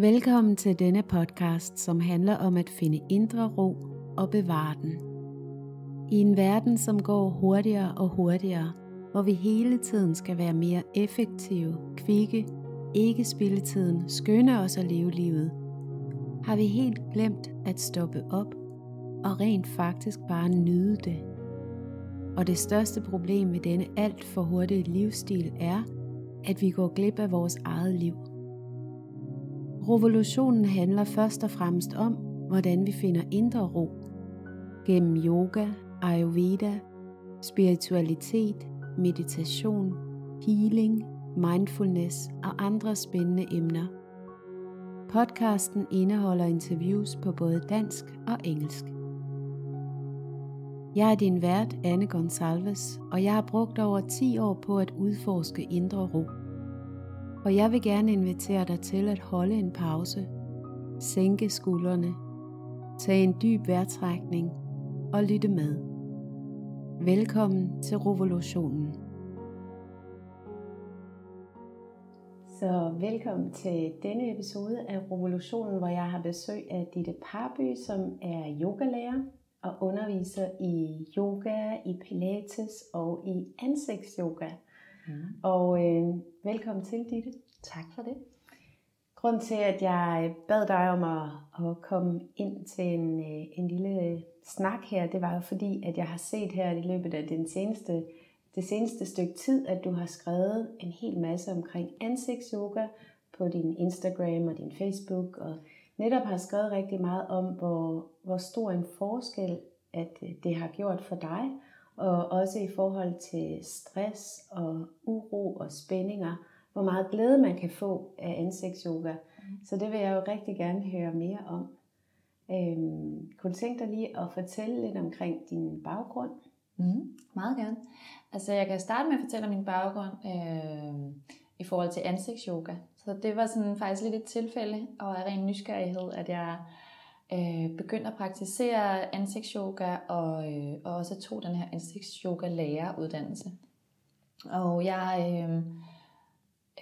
Velkommen til denne podcast, som handler om at finde indre ro og bevare den. I en verden, som går hurtigere og hurtigere, hvor vi hele tiden skal være mere effektive, kvikke, ikke spille tiden, skynde os at leve livet, har vi helt glemt at stoppe op og rent faktisk bare nyde det. Og det største problem med denne alt for hurtige livsstil er, at vi går glip af vores eget liv. Revolutionen handler først og fremmest om, hvordan vi finder indre ro. Gennem yoga, ayurveda, spiritualitet, meditation, healing, mindfulness og andre spændende emner. Podcasten indeholder interviews på både dansk og engelsk. Jeg er din vært, Anne Gonsalves, og jeg har brugt over 10 år på at udforske indre ro. Og jeg vil gerne invitere dig til at holde en pause, sænke skuldrene, tage en dyb vejrtrækning og lytte med. Velkommen til revolutionen. Så velkommen til denne episode af Revolutionen, hvor jeg har besøg af Ditte Parby, som er yogalærer og underviser i yoga, i pilates og i ansigtsyoga. Mm. Og øh, velkommen til, Ditte. Tak for det. Grunden til, at jeg bad dig om at, at komme ind til en, øh, en lille snak her, det var jo fordi, at jeg har set her i løbet af den seneste, det seneste stykke tid, at du har skrevet en hel masse omkring ansigtsyoga på din Instagram og din Facebook, og netop har skrevet rigtig meget om, hvor, hvor stor en forskel at øh, det har gjort for dig, og også i forhold til stress og uro og spændinger, hvor meget glæde man kan få af ansigtsyoga. Mm. Så det vil jeg jo rigtig gerne høre mere om. Øhm, kunne du tænke dig lige at fortælle lidt omkring din baggrund? Mm, meget gerne. Altså jeg kan starte med at fortælle om min baggrund øh, i forhold til ansigtsyoga. Så det var sådan faktisk lidt et tilfælde, og af ren nysgerrighed, at jeg øh, begyndte at praktisere ansigtsyoga, og, øh, og også tog den her ansigtsyoga-læreruddannelse. Og jeg øh,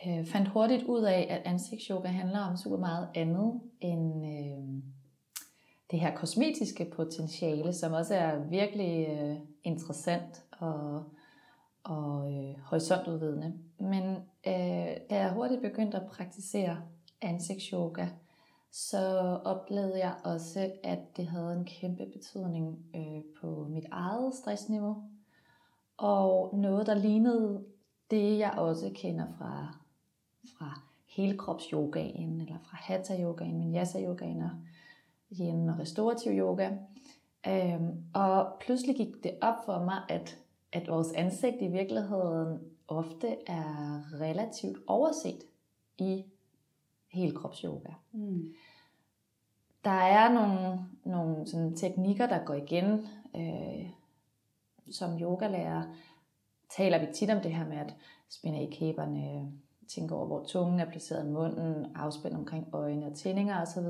øh, fandt hurtigt ud af, at ansigtsyoga handler om super meget andet end øh, det her kosmetiske potentiale, som også er virkelig øh, interessant og, og øh, horisontudvidende. Men øh, da jeg hurtigt begyndte at praktisere ansigtsyoga, så oplevede jeg også, at det havde en kæmpe betydning øh, på mit eget stressniveau. Og noget, der lignede det, jeg også kender fra, fra helkropsyogaen, eller fra hatha-yogaen, vinyasa-yogaen og yin og restorativ yoga. Øhm, og pludselig gik det op for mig, at, at vores ansigt i virkeligheden ofte er relativt overset i helkropsyoga. Mm. Der er nogle, nogle sådan teknikker, der går igen. Øh, som yogalærer taler vi tit om det her med at spænde i kæberne, tænke over, hvor tungen er placeret i munden, afspænde omkring øjne og tændinger osv.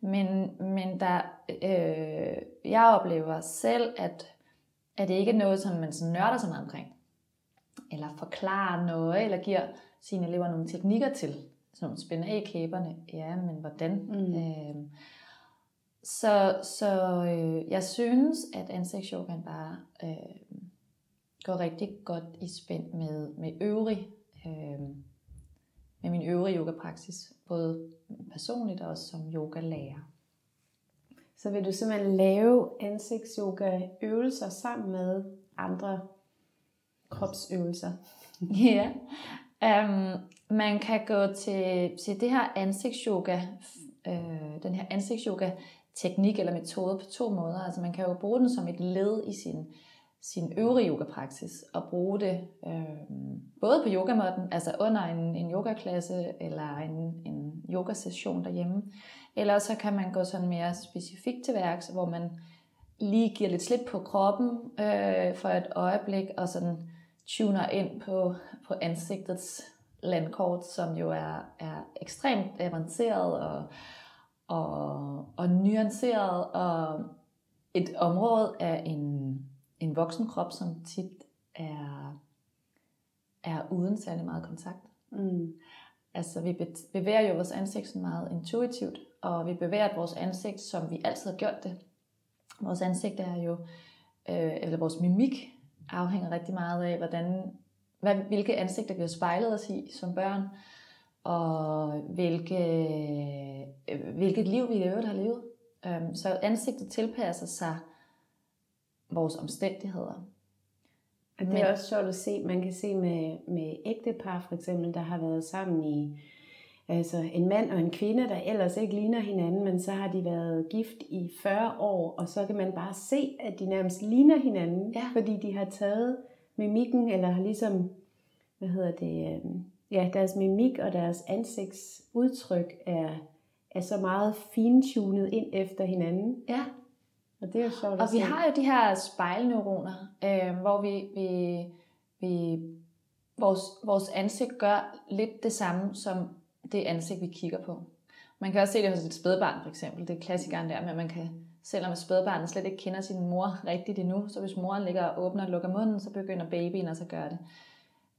Men, men der, øh, jeg oplever selv, at, at det ikke er noget, som man sådan nørder så meget omkring. Eller forklarer noget, eller giver sine elever nogle teknikker til. Sådan nogle spænde af kæberne. Ja, men hvordan? Mm. Øh, så så øh, jeg synes, at ansigtsyogaen bare øh, går rigtig godt i spænd med, med øvrig øh, med min øvrige yogapraksis, både personligt og også som yogalærer. Så vil du simpelthen lave ansigtsyoga øvelser sammen med andre kropsøvelser? ja. Um, man kan gå til, til det her ansigtsyoga, øh, den her ansigtsyoga teknik eller metode på to måder. Altså man kan jo bruge den som et led i sin sin øvrige yogapraksis og bruge det øh, både på yogamåtten, altså under en, en yogaklasse eller en, en yogasession derhjemme, eller så kan man gå sådan mere specifikt til værks, hvor man lige giver lidt slip på kroppen øh, for et øjeblik og sådan tuner ind på, på ansigtets landkort, som jo er, er ekstremt avanceret og, og, og nuanceret og et område af en en voksen krop, som tit er, er uden særlig meget kontakt. Mm. Altså, vi bevæger jo vores ansigt sådan meget intuitivt, og vi bevæger vores ansigt, som vi altid har gjort det. Vores ansigt er jo, øh, eller vores mimik afhænger rigtig meget af, hvordan, hvad, hvilke ansigter vi har spejlet os i som børn, og hvilke, øh, hvilket liv vi i øvrigt har levet. Øh, så ansigtet tilpasser sig vores omstændigheder. Og det er også sjovt at se, man kan se med, med ægtepar for eksempel, der har været sammen i, altså en mand og en kvinde, der ellers ikke ligner hinanden, men så har de været gift i 40 år, og så kan man bare se, at de nærmest ligner hinanden, ja. fordi de har taget mimikken, eller har ligesom, hvad hedder det, øh, ja, deres mimik og deres ansigtsudtryk er, er så meget fintunet ind efter hinanden. Ja. Og det er jo sjovt Og vi har jo de her spejlneuroner, øh, hvor vi, vi, vi vores, vores ansigt gør lidt det samme som det ansigt, vi kigger på. Man kan også se det hos et spædbarn for eksempel. Det er klassikeren der med, at man kan, selvom spædbarnet slet ikke kender sin mor rigtigt endnu, så hvis moren ligger og åbner og lukker munden, så begynder babyen også at gøre det.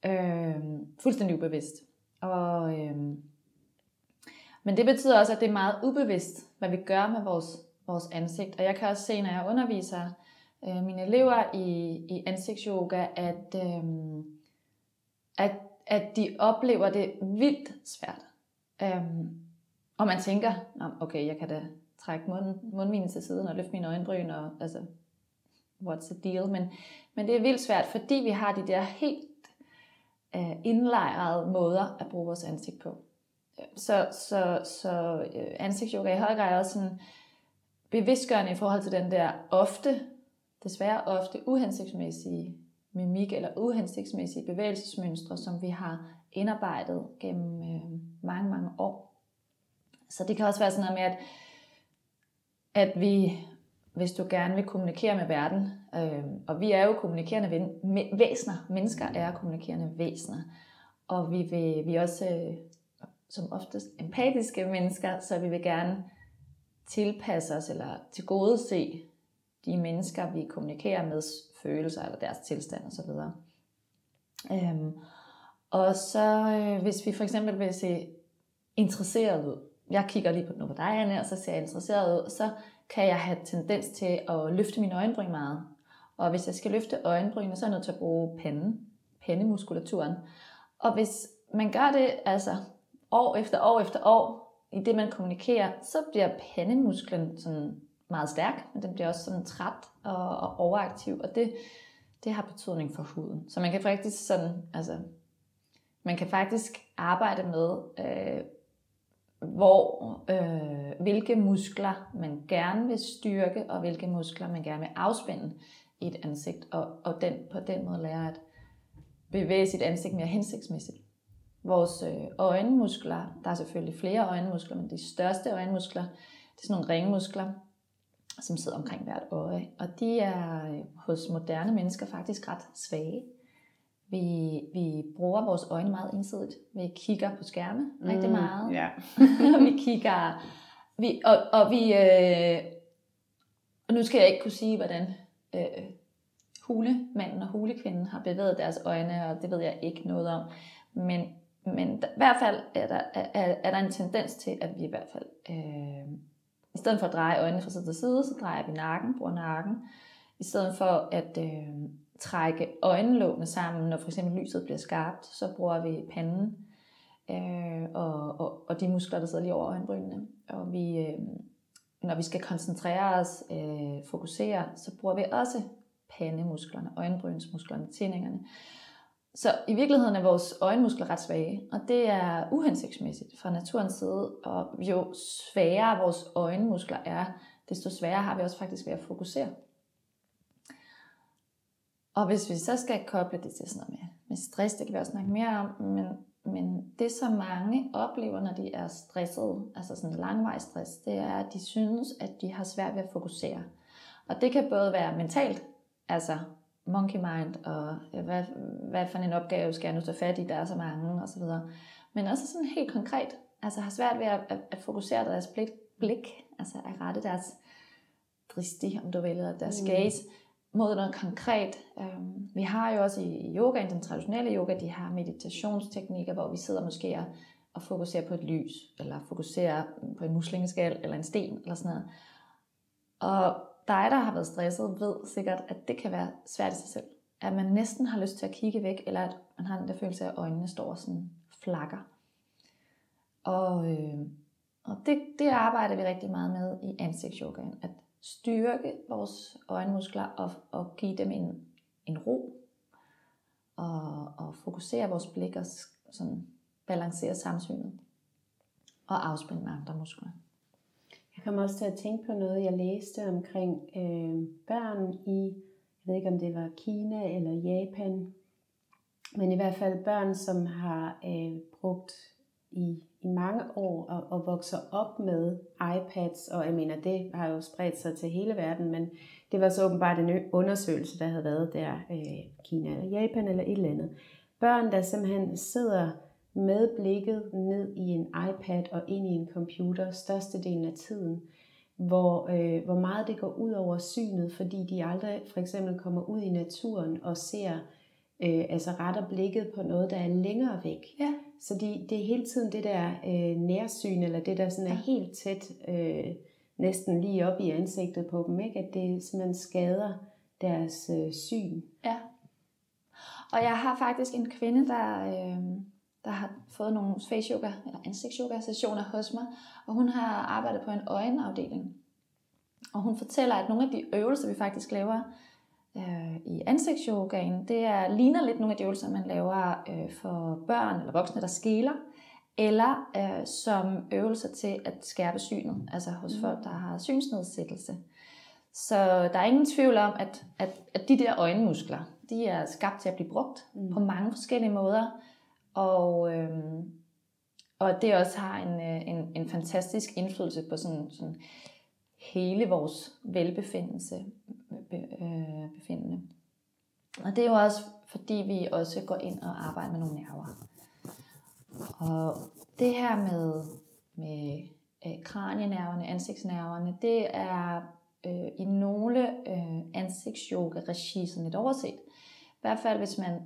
Øh, fuldstændig ubevidst. Og, øh, men det betyder også, at det er meget ubevidst, hvad vi gør med vores vores ansigt. Og jeg kan også se, når jeg underviser øh, mine elever i, i ansigtsyoga, at, øh, at, at de oplever det vildt svært. Øh, og man tænker, okay, jeg kan da trække mund, mundvinen til siden og løfte mine øjenbryn, og altså, what's the deal? Men, men det er vildt svært, fordi vi har de der helt øh, indlejrede måder at bruge vores ansigt på. Så, så, så øh, ansigtsyoga i høj grad er også sådan, bevidstgørende i forhold til den der ofte, desværre ofte uhensigtsmæssige mimik eller uhensigtsmæssige bevægelsesmønstre, som vi har indarbejdet gennem øh, mange, mange år. Så det kan også være sådan noget med, at, at vi, hvis du gerne vil kommunikere med verden, øh, og vi er jo kommunikerende væsener, mennesker er kommunikerende væsener, og vi, vil, vi er også øh, som oftest empatiske mennesker, så vi vil gerne tilpasse os eller til gode se de mennesker, vi kommunikerer med, følelser eller deres tilstand osv. Øhm, og så øh, hvis vi for eksempel vil se interesseret ud, jeg kigger lige på nu på dig, Anne, og så ser jeg interesseret ud, så kan jeg have tendens til at løfte mine øjenbryn meget. Og hvis jeg skal løfte øjenbrynene, så er jeg nødt til at bruge panden, pendemuskulaturen. Og hvis man gør det altså år efter år efter år, i det, man kommunikerer, så bliver pandemusklen sådan meget stærk, men den bliver også sådan træt og, og overaktiv, og det, det har betydning for huden. Så man kan faktisk sådan, altså, man kan faktisk arbejde med, øh, hvor, øh, hvilke muskler man gerne vil styrke, og hvilke muskler man gerne vil afspænde i et ansigt, og, og den, på den måde lære at bevæge sit ansigt mere hensigtsmæssigt. Vores øh, øjenmuskler, der er selvfølgelig flere øjenmuskler, men de største øjenmuskler, det er sådan nogle ringmuskler, som sidder omkring hvert øje. Og de er øh, hos moderne mennesker faktisk ret svage. Vi, vi bruger vores øjne meget ensidigt. Vi kigger på skærme mm, rigtig meget. Yeah. vi kigger... Vi, og, og vi... Øh, og nu skal jeg ikke kunne sige, hvordan øh, hulemanden og hulekvinden har bevæget deres øjne, og det ved jeg ikke noget om. Men men i hvert fald er der, er, er der en tendens til, at vi i hvert fald, øh, i stedet for at dreje øjnene fra side til side, så drejer vi nakken, bruger nakken. I stedet for at øh, trække øjenlågene sammen, når for eksempel lyset bliver skarpt, så bruger vi panden øh, og, og, og de muskler, der sidder lige over øjenbrynene. Og vi, øh, når vi skal koncentrere os, øh, fokusere, så bruger vi også pandemusklerne, øjenbrynsmusklerne, tændingerne. Så i virkeligheden er vores øjenmuskler ret svage, og det er uhensigtsmæssigt fra naturens side. Og jo svagere vores øjenmuskler er, desto sværere har vi også faktisk ved at fokusere. Og hvis vi så skal koble det til sådan noget med, med stress, det kan vi også snakke mere om, men, men det som mange oplever, når de er stressede, altså sådan langvejs stress, det er, at de synes, at de har svært ved at fokusere. Og det kan både være mentalt, altså monkey mind, og hvad, hvad for en opgave skal jeg nu tage fat i, der er så mange, og så videre. Men også sådan helt konkret, altså har svært ved at, at, at fokusere deres blik, blik, altså at rette deres dristi, om du vil, eller deres mm mod noget konkret. Øhm, vi har jo også i yoga, i den traditionelle yoga, de her meditationsteknikker, hvor vi sidder måske og fokuserer på et lys, eller fokuserer på en muslingeskal, eller en sten, eller sådan noget. Og dig, der har været stresset, ved sikkert, at det kan være svært i sig selv. At man næsten har lyst til at kigge væk, eller at man har den der følelse af, at øjnene står sådan flakker. Og, øh, og det, det arbejder vi rigtig meget med i ansigtsyogaen. At styrke vores øjenmuskler og, og give dem en, en ro. Og, og fokusere vores blik og sådan balancere samsynet. Og afspænde med andre muskler. Jeg kommer også til at tænke på noget, jeg læste omkring øh, børn i, jeg ved ikke om det var Kina eller Japan, men i hvert fald børn, som har øh, brugt i, i mange år og, og vokser op med iPads, og jeg mener, det har jo spredt sig til hele verden, men det var så åbenbart en undersøgelse, der havde været der, øh, Kina eller Japan eller et eller andet. Børn, der simpelthen sidder med blikket ned i en iPad og ind i en computer størstedelen af tiden, hvor, øh, hvor meget det går ud over synet, fordi de aldrig for eksempel kommer ud i naturen og ser, øh, altså retter blikket på noget, der er længere væk. Ja. Så de, det er hele tiden det der øh, nærsyn, eller det der sådan er helt tæt, øh, næsten lige op i ansigtet på dem, ikke? at det simpelthen skader deres øh, syn. Ja. Og jeg har faktisk en kvinde, der... Øh der har fået nogle face yoga eller ansigtsyoga sessioner hos mig, og hun har arbejdet på en øjenafdeling. Og hun fortæller, at nogle af de øvelser, vi faktisk laver øh, i ansigtsyogaen, det er, ligner lidt nogle af de øvelser, man laver øh, for børn eller voksne, der skæler, eller øh, som øvelser til at skærpe synet, altså hos mm. folk, der har synsnedsættelse. Så der er ingen tvivl om, at, at, at de der øjenmuskler, de er skabt til at blive brugt mm. på mange forskellige måder. Og, øhm, og det også har en, øh, en, en fantastisk indflydelse på sådan, sådan hele vores velbefindelse. Øh, befindende. Og det er jo også fordi vi også går ind og arbejder med nogle nerver. Og det her med, med øh, kranienerverne, ansigtsnerverne, det er øh, i nogle øh, ansigtsyoga-regi sådan lidt overset. I hvert fald hvis man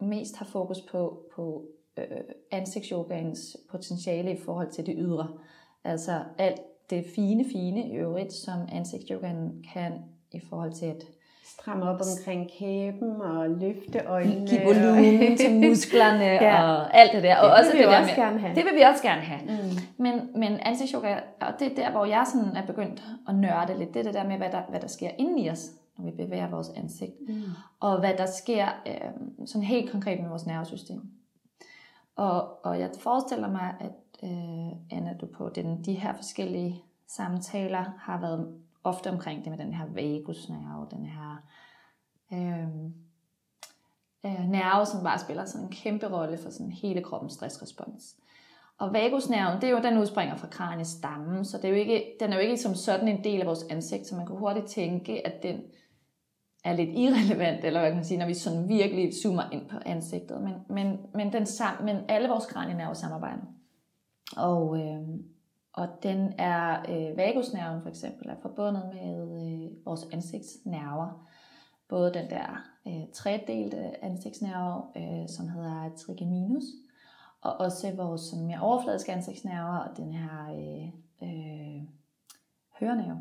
mest har fokus på, på øh, ansigtsyogaens potentiale i forhold til det ydre. Altså alt det fine, fine i øvrigt, som ansigtsyogaen kan i forhold til at stramme op omkring kæben og løfte øjnene. Give volumen til musklerne ja. og alt det der. Og det også vil vi det der også med, gerne have. Det vil vi også gerne have. Mm. Men, men ansigtsyoga, og det er der, hvor jeg sådan er begyndt at nørde lidt, det er det der med, hvad der, hvad der sker inde i os, når vi bevæger vores ansigt. Mm. Og hvad der sker øh, sådan helt konkret med vores nervesystem. Og, og jeg forestiller mig, at øh, Anna, du på den, de her forskellige samtaler har været ofte omkring det med den her vagusnerve, den her øh, øh, nerve, som bare spiller sådan en kæmpe rolle for sådan hele kroppens stressrespons. Og vagusnerven, det er jo, den udspringer fra kraniestammen, så det er jo ikke, den er jo ikke som sådan en del af vores ansigt, så man kan hurtigt tænke, at den er lidt irrelevant, eller hvad kan man sige, når vi sådan virkelig zoomer ind på ansigtet. Men, men, men, den sam, men alle vores kranienerver samarbejder. Og, øh, og den er, øh, vagusnerven for eksempel, er forbundet med øh, vores ansigtsnerver. Både den der øh, tredelte ansigtsnerve, øh, som hedder trigeminus, og også vores sådan mere overfladiske ansigtsnerver, og den her øh, øh, hørenerve.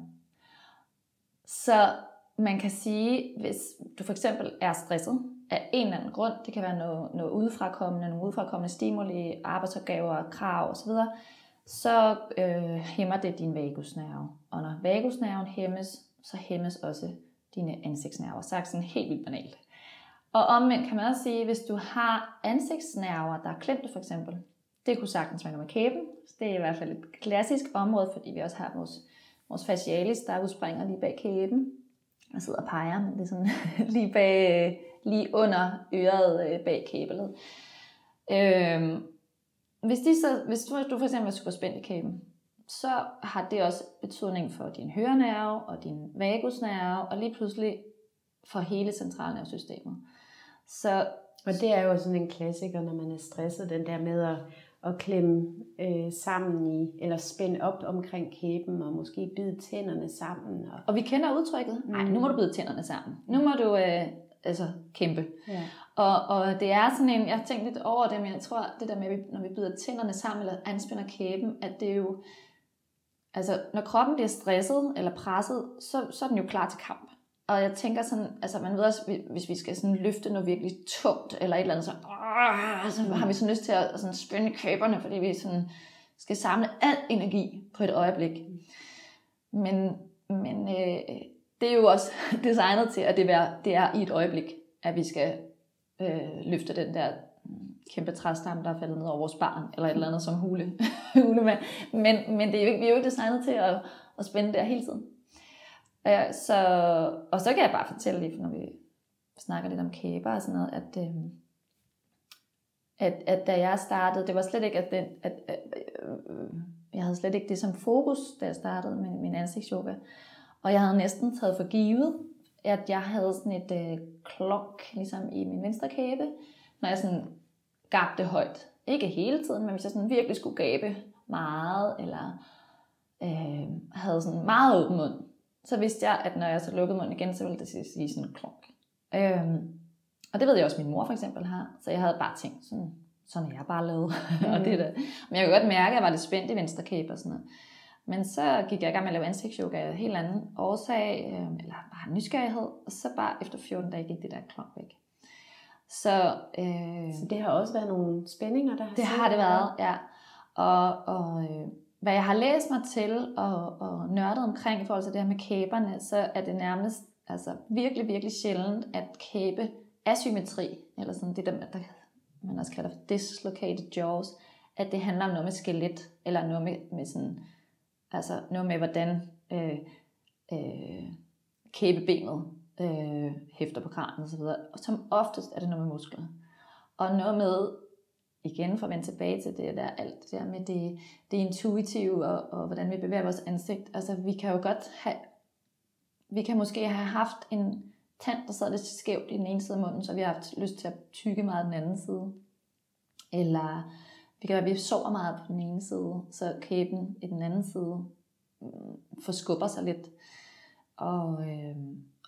Så man kan sige, hvis du for eksempel er stresset af en eller anden grund, det kan være noget, noget udefrakommende, nogle udefrakommende stimuli, arbejdsopgaver, krav osv., så øh, hæmmer det din vagusnerve. Og når vagusnerven hæmmes, så hæmmes også dine ansigtsnerver. Sagt sådan helt vildt banalt. Og omvendt kan man også sige, hvis du har ansigtsnerver, der er klemte for eksempel, det kunne sagtens være noget med kæben. Det er i hvert fald et klassisk område, fordi vi også har vores, vores facialis, der udspringer lige bag kæben. Jeg sidder og peger, men det er sådan lige, bag, øh, lige under øret øh, bag kæbelet. Øhm, hvis, de så, hvis du, du for eksempel er super spændt i kæben, så har det også betydning for din hørenerve og din vagusnerve, og lige pludselig for hele centralnervesystemet. Så, og det er jo sådan en klassiker, når man er stresset, den der med at at klemme øh, sammen i, eller spænde op omkring kæben, og måske bide tænderne sammen. Og, og vi kender udtrykket, nej, nu må du bide tænderne sammen. Nu må du øh, altså kæmpe. Ja. Og, og det er sådan en, jeg har tænkt lidt over det, men jeg tror, det der med, når vi bider tænderne sammen, eller anspænder kæben, at det er jo, altså når kroppen bliver stresset eller presset, så, så er den jo klar til kamp. Og jeg tænker sådan, altså man ved også, hvis vi skal sådan løfte noget virkelig tungt, eller et eller andet, så, øh, så har vi sådan lyst til at sådan spænde kæberne, fordi vi sådan skal samle al energi på et øjeblik. Men, men øh, det er jo også designet til, at det er, det er i et øjeblik, at vi skal øh, løfte den der kæmpe træstamme, der er faldet ned over vores barn, eller et eller andet som hule, hulemand. Men, men det er jo ikke, vi er jo ikke designet til at, at spænde der hele tiden. Øh, så, og så kan jeg bare fortælle lige, når vi snakker lidt om kæber og sådan noget, at, øh, at, at da jeg startede, det var slet ikke, at, den, at øh, øh jeg havde slet ikke det som fokus, da jeg startede med min ansigtsyoga. Og jeg havde næsten taget for givet, at jeg havde sådan et øh, klok ligesom i min venstre kæbe, når jeg sådan gabte højt. Ikke hele tiden, men hvis jeg sådan virkelig skulle gabe meget, eller øh, havde sådan meget åben mund, så vidste jeg, at når jeg så lukkede munden igen, så ville det sige sådan klok. Øhm, og det ved jeg også, min mor for eksempel har. Så jeg havde bare tænkt, sådan, sådan er jeg bare lavet. Mm. og det der. Men jeg kunne godt mærke, at jeg var lidt spændt i venstre kæbe og sådan noget. Men så gik jeg i gang med at lave ansigtsyoga af en helt anden årsag, øh, eller bare nysgerrighed, og så bare efter 14 dage gik det der klok væk. Så, øh, så det har også været nogle spændinger, der har Det har det været, ja. Og, og øh, hvad jeg har læst mig til og, og nørdet omkring i forhold til det her med kæberne, så er det nærmest altså, virkelig, virkelig sjældent, at kæbe asymmetri, eller sådan det der, der man også kalder for dislocated jaws, at det handler om noget med skelet, eller noget med, med sådan, altså noget med, hvordan øh, øh, kæbebenet øh, hæfter på kranen osv. Og som oftest er det noget med muskler. Og noget med, igen for at vende tilbage til det der, alt det der med det, det intuitive, og, og hvordan vi bevæger vores ansigt. Altså vi kan jo godt have, vi kan måske have haft en tand, der sad lidt skævt i den ene side af munden, så vi har haft lyst til at tykke meget den anden side. Eller det kan være, at vi sover meget på den ene side, så kæben i den anden side mm, forskubber sig lidt. Og, øh,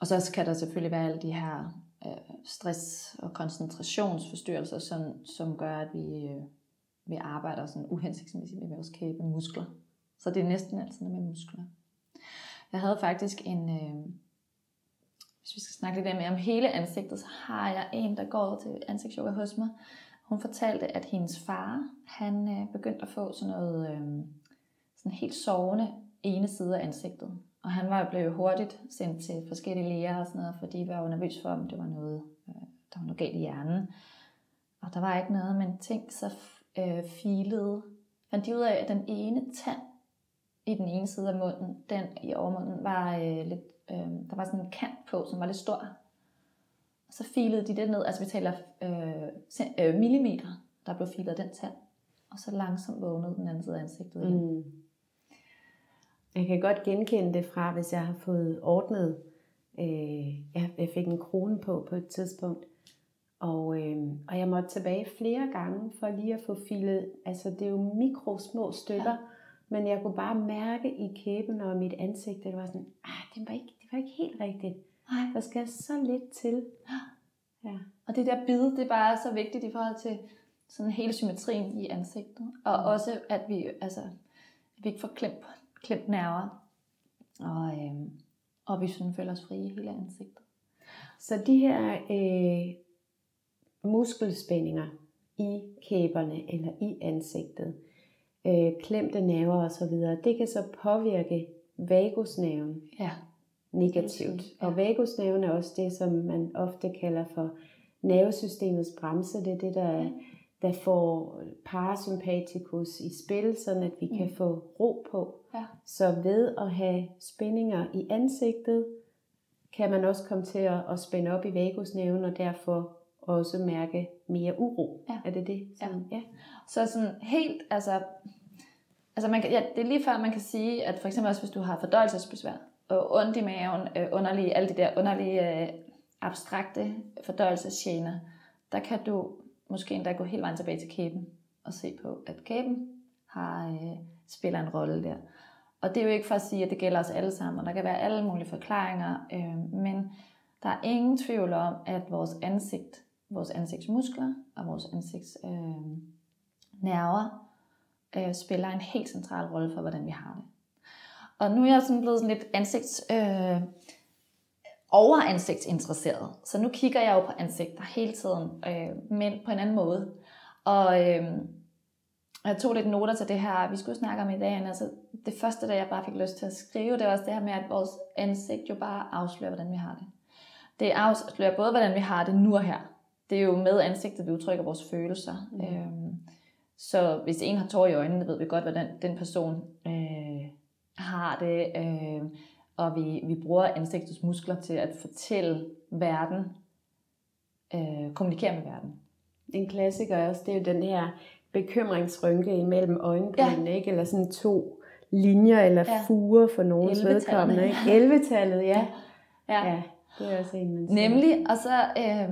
og så kan der selvfølgelig være alle de her øh, stress- og koncentrationsforstyrrelser, som, som gør, at vi, øh, vi arbejder sådan uhensigtsmæssigt med vores kæbe muskler. Så det er næsten altid med muskler. Jeg havde faktisk en, øh, hvis vi skal snakke lidt mere om hele ansigtet, så har jeg en, der går til ansigtsyoga hos mig, hun fortalte, at hendes far, han øh, begyndte at få sådan noget øh, sådan helt sovende ene side af ansigtet. Og han var blevet hurtigt sendt til forskellige læger og sådan noget, fordi de var nervøs for, om det var noget, øh, der var noget galt i hjernen. Og der var ikke noget, men tænk så øh, filede. Fandt de ud af, at den ene tand i den ene side af munden, den i overmunden, var øh, lidt, øh, der var sådan en kant på, som var lidt stor. Så filede de det ned, altså vi taler øh, øh, millimeter, der blev filet den tand. Og så langsomt vågnede den anden side af ansigtet igen. Mm. Jeg kan godt genkende det fra, hvis jeg har fået ordnet, øh, jeg, jeg fik en krone på på et tidspunkt, og, øh, og jeg måtte tilbage flere gange for lige at få filet, altså det er jo mikro små stykker, ja. men jeg kunne bare mærke i kæben og mit ansigt, at det var sådan, ah, det var ikke, det var ikke helt rigtigt. Nej. Der skal så lidt til. Ja. Og det der bid, det er bare så vigtigt i forhold til sådan hele symmetrien i ansigtet. Og mm. også, at vi, altså, at vi ikke får klemt, klemt nerver. Og, øhm, og vi sådan føler os frie i hele ansigtet. Så de her øh, muskelspændinger i kæberne eller i ansigtet, øh, klemte nerver osv., det kan så påvirke vagusnerven. Ja negativt. Ja. Og vagusnerven er også det, som man ofte kalder for nervesystemets bremse. Det er det, der, der får parasympatikus i spil, sådan at vi mm. kan få ro på. Ja. Så ved at have spændinger i ansigtet, kan man også komme til at, at spænde op i vagusnerven, og derfor også mærke mere uro. Ja. Er det det? Sådan, ja. ja. Så sådan helt, altså, altså man kan, ja, det er lige før man kan sige, at for eksempel også hvis du har fordøjelsesbesvær, og ondt i maven, øh, underlige, alle de der underlige øh, abstrakte fordøjelsesgener, der kan du måske endda gå helt vejen tilbage til kæben og se på, at kæben har, øh, spiller en rolle der. Og det er jo ikke for at sige, at det gælder os alle sammen, og der kan være alle mulige forklaringer, øh, men der er ingen tvivl om, at vores ansigt vores ansigtsmuskler og vores ansigtsnerver øh, nerver, øh, spiller en helt central rolle for, hvordan vi har det. Og nu er jeg sådan blevet sådan lidt ansigts... Øh, overansigtsinteresseret. Så nu kigger jeg jo på ansigter hele tiden, øh, men på en anden måde. Og øh, jeg tog lidt noter til det her, vi skulle snakke om i dag. Altså, det første, der jeg bare fik lyst til at skrive, det var også det her med, at vores ansigt jo bare afslører, hvordan vi har det. Det afslører både, hvordan vi har det nu og her. Det er jo med ansigtet, vi udtrykker vores følelser. Mm. Øhm, så hvis en har tår i øjnene, ved vi godt, hvordan den person øh, har det. Øh, og vi, vi bruger ansigtets muskler til at fortælle verden, øh, kommunikere med verden. En klassiker også, det er jo den her bekymringsrynke imellem øjenbrynene, ja. ikke? Eller sådan to linjer eller ja. fuger for nogens vedkommende. Ikke? 11-tallet, ja. ja. Ja, det er også en, man siger. Nemlig, og så øh,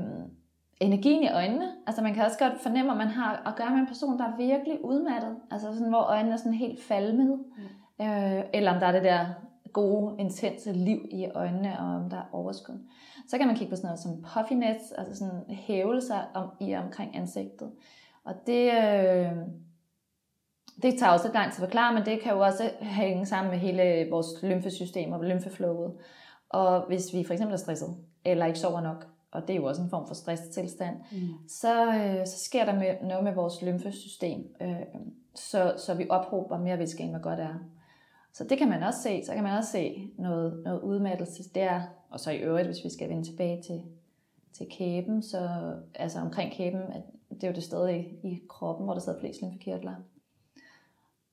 energien i øjnene. Altså man kan også godt fornemme, at man har at gøre med en person, der er virkelig udmattet. Altså sådan, hvor øjnene er sådan helt falmede. Mm. Øh, eller om der er det der gode, intense liv i øjnene, og om der er overskud. Så kan man kigge på sådan noget som puffiness, altså sådan hævelser om, i omkring ansigtet. Og det, øh, det tager også lidt lang tid at forklare, men det kan jo også hænge sammen med hele vores lymfesystem og lymfeflowet. Og hvis vi for eksempel er stresset, eller ikke sover nok, og det er jo også en form for stresstilstand, mm. så, øh, så sker der med, noget med vores lymfesystem, øh, så, så vi ophober mere væske, end hvad godt er. Så det kan man også se. Så kan man også se noget, noget udmattelse der. Og så i øvrigt, hvis vi skal vende tilbage til, til kæben, så altså omkring kæben, at det er jo det sted i, i kroppen, hvor der sidder flest lymfekirtler.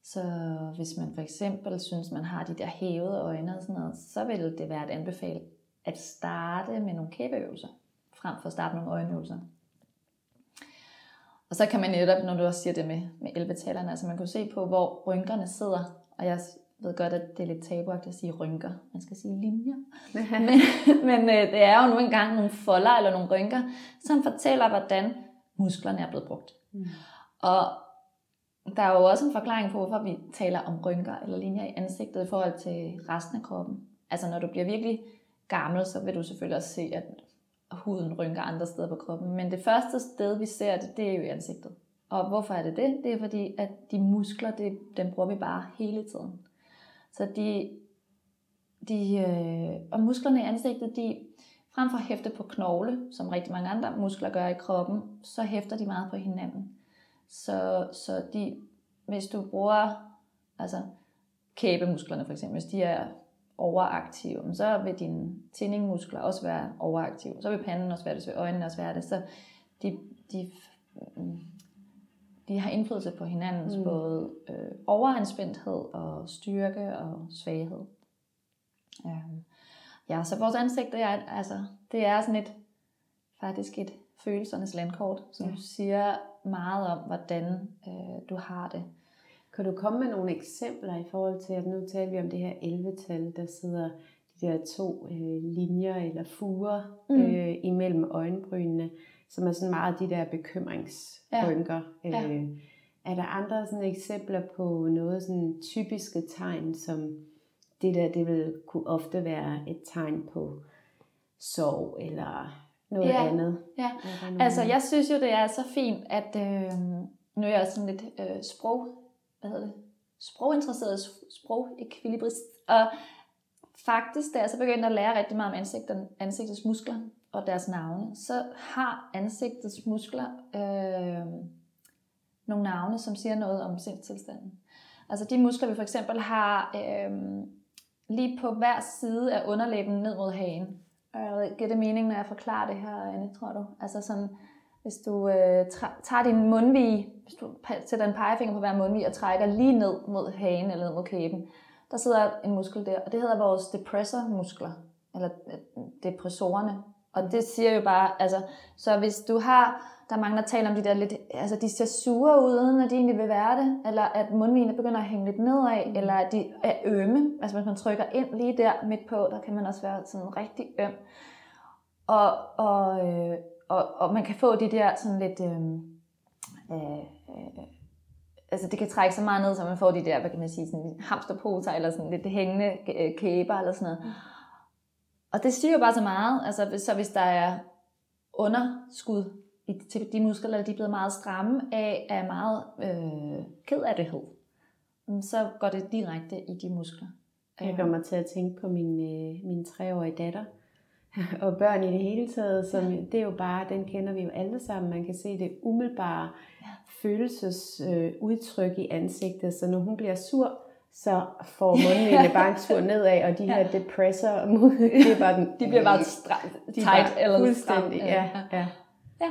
Så hvis man for eksempel synes, man har de der hævede øjne og sådan noget, så vil det være et anbefale at starte med nogle kæbeøvelser, frem for at starte nogle øjenøvelser. Og så kan man netop, når du også siger det med, med 11 altså man kan se på, hvor rynkerne sidder. Og jeg ved godt, at det er lidt tabuagtigt at sige rynker. Man skal sige linjer. men men øh, det er jo nu engang nogle folder eller nogle rynker, som fortæller, hvordan musklerne er blevet brugt. Mm. Og der er jo også en forklaring på, hvorfor vi taler om rynker eller linjer i ansigtet i forhold til resten af kroppen. Altså når du bliver virkelig gammel, så vil du selvfølgelig også se, at huden rynker andre steder på kroppen. Men det første sted, vi ser det, det er jo i ansigtet. Og hvorfor er det det? Det er fordi, at de muskler, det, dem bruger vi bare hele tiden. Så de, de øh, og musklerne i ansigtet, de frem for at hæfte på knogle, som rigtig mange andre muskler gør i kroppen, så hæfter de meget på hinanden. Så, så de, hvis du bruger altså kæbemusklerne for eksempel, hvis de er overaktive, så vil dine tændingmuskler også være overaktive. Så vil panden også være det, så vil øjnene også være det. Så de, de mm, de har indflydelse på hinandens mm. både øh, overanspændthed og styrke og svaghed. Um, ja, så vores ansigt, det er, altså, det er sådan et, faktisk et følelsernes landkort, som ja. siger meget om, hvordan øh, du har det. Kan du komme med nogle eksempler i forhold til, at nu taler vi om det her 11-tal, der sidder de der to øh, linjer eller fuger mm. øh, imellem øjenbrynene som er sådan meget de der bekymringsrynker. Ja. Ja. Øh, er der andre sådan eksempler på noget sådan typiske tegn, som det der, det vil kunne ofte være et tegn på sorg eller noget ja. andet? Ja, altså jeg synes jo, det er så fint, at øh, nu er jeg sådan lidt øh, sprog, hvad hedder det, sproginteresseret, sprogekvilibrist, og faktisk, da jeg så begyndte at lære rigtig meget om ansigtet, ansigtets muskler, og deres navne, så har ansigtets muskler øh, nogle navne, som siger noget om sindstilstanden. Altså de muskler, vi for eksempel har øh, lige på hver side af underlæben ned mod hagen. Og giver det mening, når jeg forklarer det her, Anne, tror du? Altså sådan, hvis du øh, tager din mundvige, hvis du sætter en pegefinger på hver mundvige og trækker lige ned mod hagen eller ned mod kæben, der sidder en muskel der, og det hedder vores depressormuskler, eller øh, depressorerne. Og det siger jo bare, altså, så hvis du har, der er mange, der taler om de der lidt, altså de ser sure ud, uden at de egentlig vil være det, eller at mundvigene begynder at hænge lidt nedad, mm. eller at de er ømme, altså hvis man trykker ind lige der midt på, der kan man også være sådan rigtig øm. Og, og, øh, og, og man kan få de der sådan lidt, øh, øh, øh, altså det kan trække så meget ned, så man får de der, hvad kan man sige, sådan hamsterposer, eller sådan lidt hængende kæber, eller sådan noget. Mm. Og det siger jo bare så meget. Altså, så hvis der er underskud i, til de muskler, der de er blevet meget stramme af, er meget øh, ked af det så går det direkte i de muskler. Jeg kommer til at tænke på min, øh, min treårige datter, og børn i det hele taget, som ja. det er jo bare, den kender vi jo alle sammen. Man kan se det umiddelbare ja. følelsesudtryk øh, i ansigtet, så når hun bliver sur, så får mundvindene bare en tur nedad, og de her ja. depressor, det er bare den, de bliver bare stramt, tight eller stramt. Ja, ja. ja.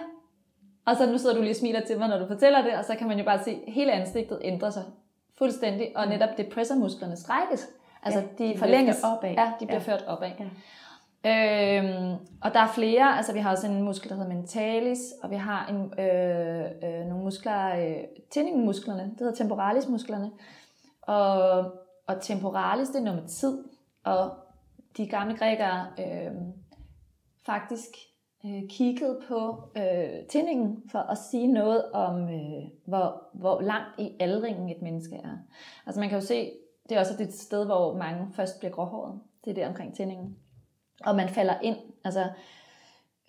Og så nu sidder du lige og smiler til mig, når du fortæller det, og så kan man jo bare se, at hele ansigtet ændrer sig fuldstændig, og netop depressormusklerne strækkes. Altså ja, de, de forlænges. Opad. Ja, de bliver ja. ført opad. Ja. Øhm, og der er flere, altså vi har også en muskel, der hedder mentalis, og vi har en, øh, øh, nogle muskler, øh, tændingmusklerne, det hedder temporalismusklerne. Og, og temporalis, det er noget med tid, og de gamle grækere øh, faktisk øh, kiggede på øh, tændingen for at sige noget om, øh, hvor, hvor langt i aldringen et menneske er. Altså man kan jo se, det er også det sted, hvor mange først bliver gråhåret. Det er der omkring tændingen. Og man falder ind. Altså,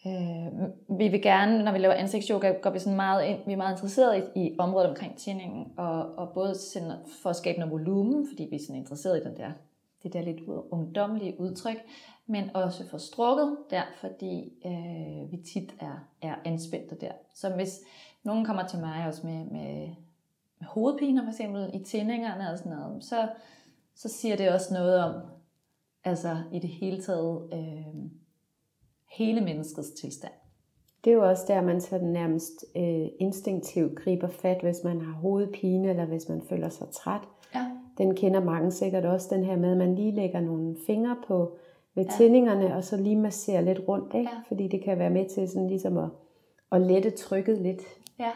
øh, vi vil gerne, når vi laver ansigtsyoga, går vi sådan meget ind, vi er meget interesseret i, i området omkring tændingen, og, og både sådan for at skabe noget volumen, fordi vi er sådan interesseret i den der, det der lidt ungdomlige udtryk, men også for strukket der, fordi øh, vi tit er, er anspændte der. Så hvis nogen kommer til mig også med, med, med hovedpiner for eksempel i tændingerne og sådan noget, så, så siger det også noget om, altså i det hele taget, øh, hele menneskets tilstand. Det er jo også der, man sådan nærmest øh, instinktivt griber fat, hvis man har hovedpine, eller hvis man føler sig træt. Ja. Den kender mange sikkert også, den her med, at man lige lægger nogle fingre på ved ja. tændingerne, og så lige masserer lidt rundt, ikke? Ja. fordi det kan være med til sådan ligesom at, at lette trykket lidt. Ja.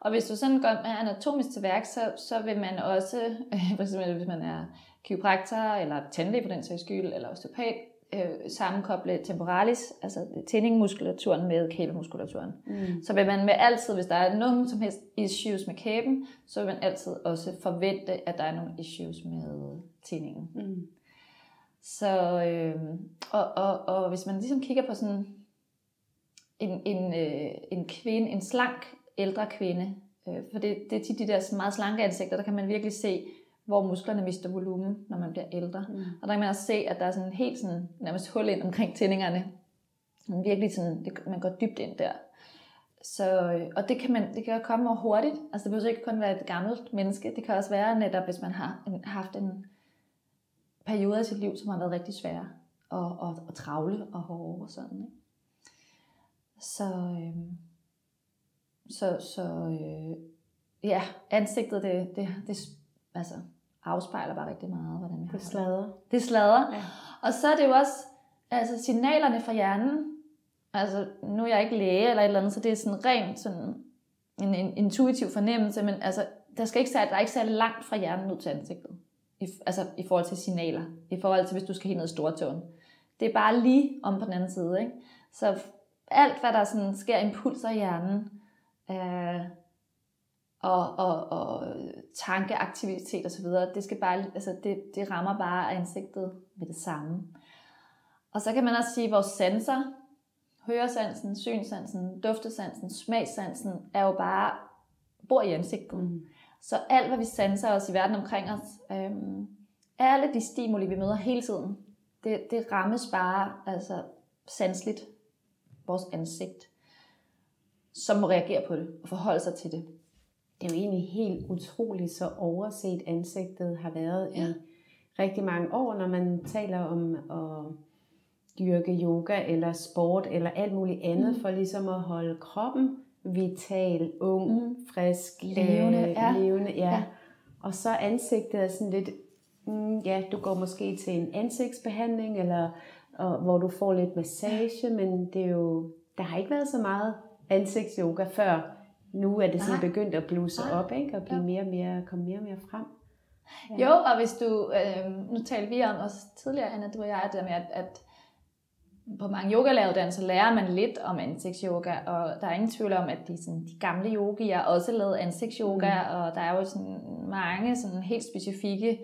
Og hvis du sådan går med anatomisk til værk, så, så vil man også, for eksempel hvis man er kiropraktor, eller tandlæge på den sags skyld, eller osteopat, øh, sammenkoble temporalis, altså tændingmuskulaturen med kæbemuskulaturen. Mm. Så vil man med altid, hvis der er nogen som helst issues med kæben, så vil man altid også forvente, at der er nogle issues med tændingen. Mm. Så, øh, og, og, og hvis man ligesom kigger på sådan en, en, øh, en kvinde, en slank ældre kvinde, øh, for det, det er tit de der meget slanke ansigter, der kan man virkelig se, hvor musklerne mister volumen, når man bliver ældre. Mm. Og der kan man også se, at der er sådan helt sådan, nærmest hul ind omkring tændingerne. Man virkelig sådan, det, man går dybt ind der. Så, øh, og det kan, man, det kan komme over hurtigt. Altså det behøver ikke kun være et gammelt menneske. Det kan også være netop, hvis man har en, haft en perioder i sit liv, som har været rigtig svære og, og, og travle og hårde og sådan. Ikke? Så, øh, så, så øh, ja, ansigtet, det, det, det altså, afspejler bare rigtig meget, hvordan vi har det. slader. Det slader. Ja. Og så er det jo også altså, signalerne fra hjernen. Altså, nu er jeg ikke læge eller et eller andet, så det er sådan rent sådan en, en intuitiv fornemmelse, men altså, der, skal ikke, der er ikke særlig langt fra hjernen ud til ansigtet i, altså i forhold til signaler, i forhold til hvis du skal helt ned i stortåen. Det er bare lige om på den anden side. Ikke? Så alt, hvad der sådan sker impulser i hjernen, øh, og, og, og tankeaktivitet osv., det, skal bare, altså det, det rammer bare ansigtet med det samme. Og så kan man også sige, at vores sanser, høresansen, synsansen, duftesansen, smagsansen, er jo bare, bor i ansigtet. Mm. Så alt, hvad vi sanser os i verden omkring os, øhm, alle de stimuli, vi møder hele tiden, det, det rammes bare altså, sansligt vores ansigt, som må reagere på det og forholde sig til det. Det er jo egentlig helt utroligt, så overset ansigtet har været ja. i rigtig mange år, når man taler om at dyrke yoga eller sport eller alt muligt andet, mm. for ligesom at holde kroppen vital, ung, mm. frisk, levende, øh, ja. levende ja. ja. Og så ansigtet er sådan lidt, mm, ja, du går måske til en ansigtsbehandling, eller og, hvor du får lidt massage, men det er jo, der har ikke været så meget ansigtsyoga før. Nu er det sådan Nej. begyndt at bluse Nej. op, ikke? og blive ja. mere og mere, komme mere og mere frem. Ja. Jo, og hvis du, øh, nu talte vi om også tidligere, Anna, du og jeg, det med, at, at på mange yogalæreruddannelser lærer man lidt om ansigtsyoga, og der er ingen tvivl om, at de, sådan, de gamle yogier også lavet ansigtsyoga, mm. og der er jo sådan mange sådan helt specifikke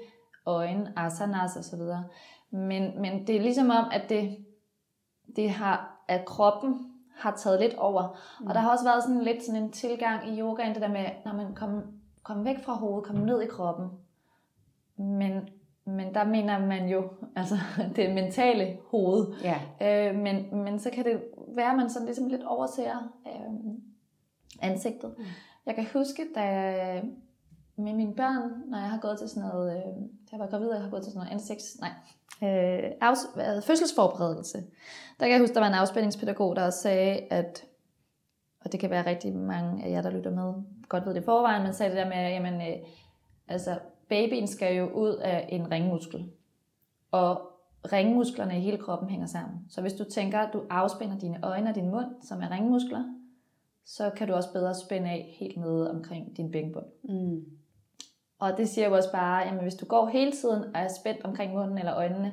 øjne, asanas og så videre. Men, men det er ligesom om, at det, det har, at kroppen har taget lidt over. Mm. Og der har også været sådan lidt sådan en tilgang i yogaen, det der med, når man kommer kom væk fra hovedet, kommer ned i kroppen. Men, men der mener man jo, altså det mentale hoved. Ja. Øh, men, men så kan det være, at man sådan ligesom lidt overser øh, ansigtet. Mm. Jeg kan huske, da med mine børn, når jeg har gået til sådan noget, øh, jeg var gravid, og jeg har gået til sådan noget ansigts, nej, øh, afs- fødselsforberedelse. Der kan jeg huske, der var en afspændingspædagog, der også sagde, at, og det kan være rigtig mange af jer, der lytter med, godt ved det forvejen, men sagde det der med, jamen, øh, altså, babyen skal jo ud af en ringmuskel. Og ringmusklerne i hele kroppen hænger sammen. Så hvis du tænker, at du afspænder dine øjne og din mund, som er ringmuskler, så kan du også bedre spænde af helt nede omkring din bækkenbund. Mm. Og det siger jo også bare, at hvis du går hele tiden og er spændt omkring munden eller øjnene,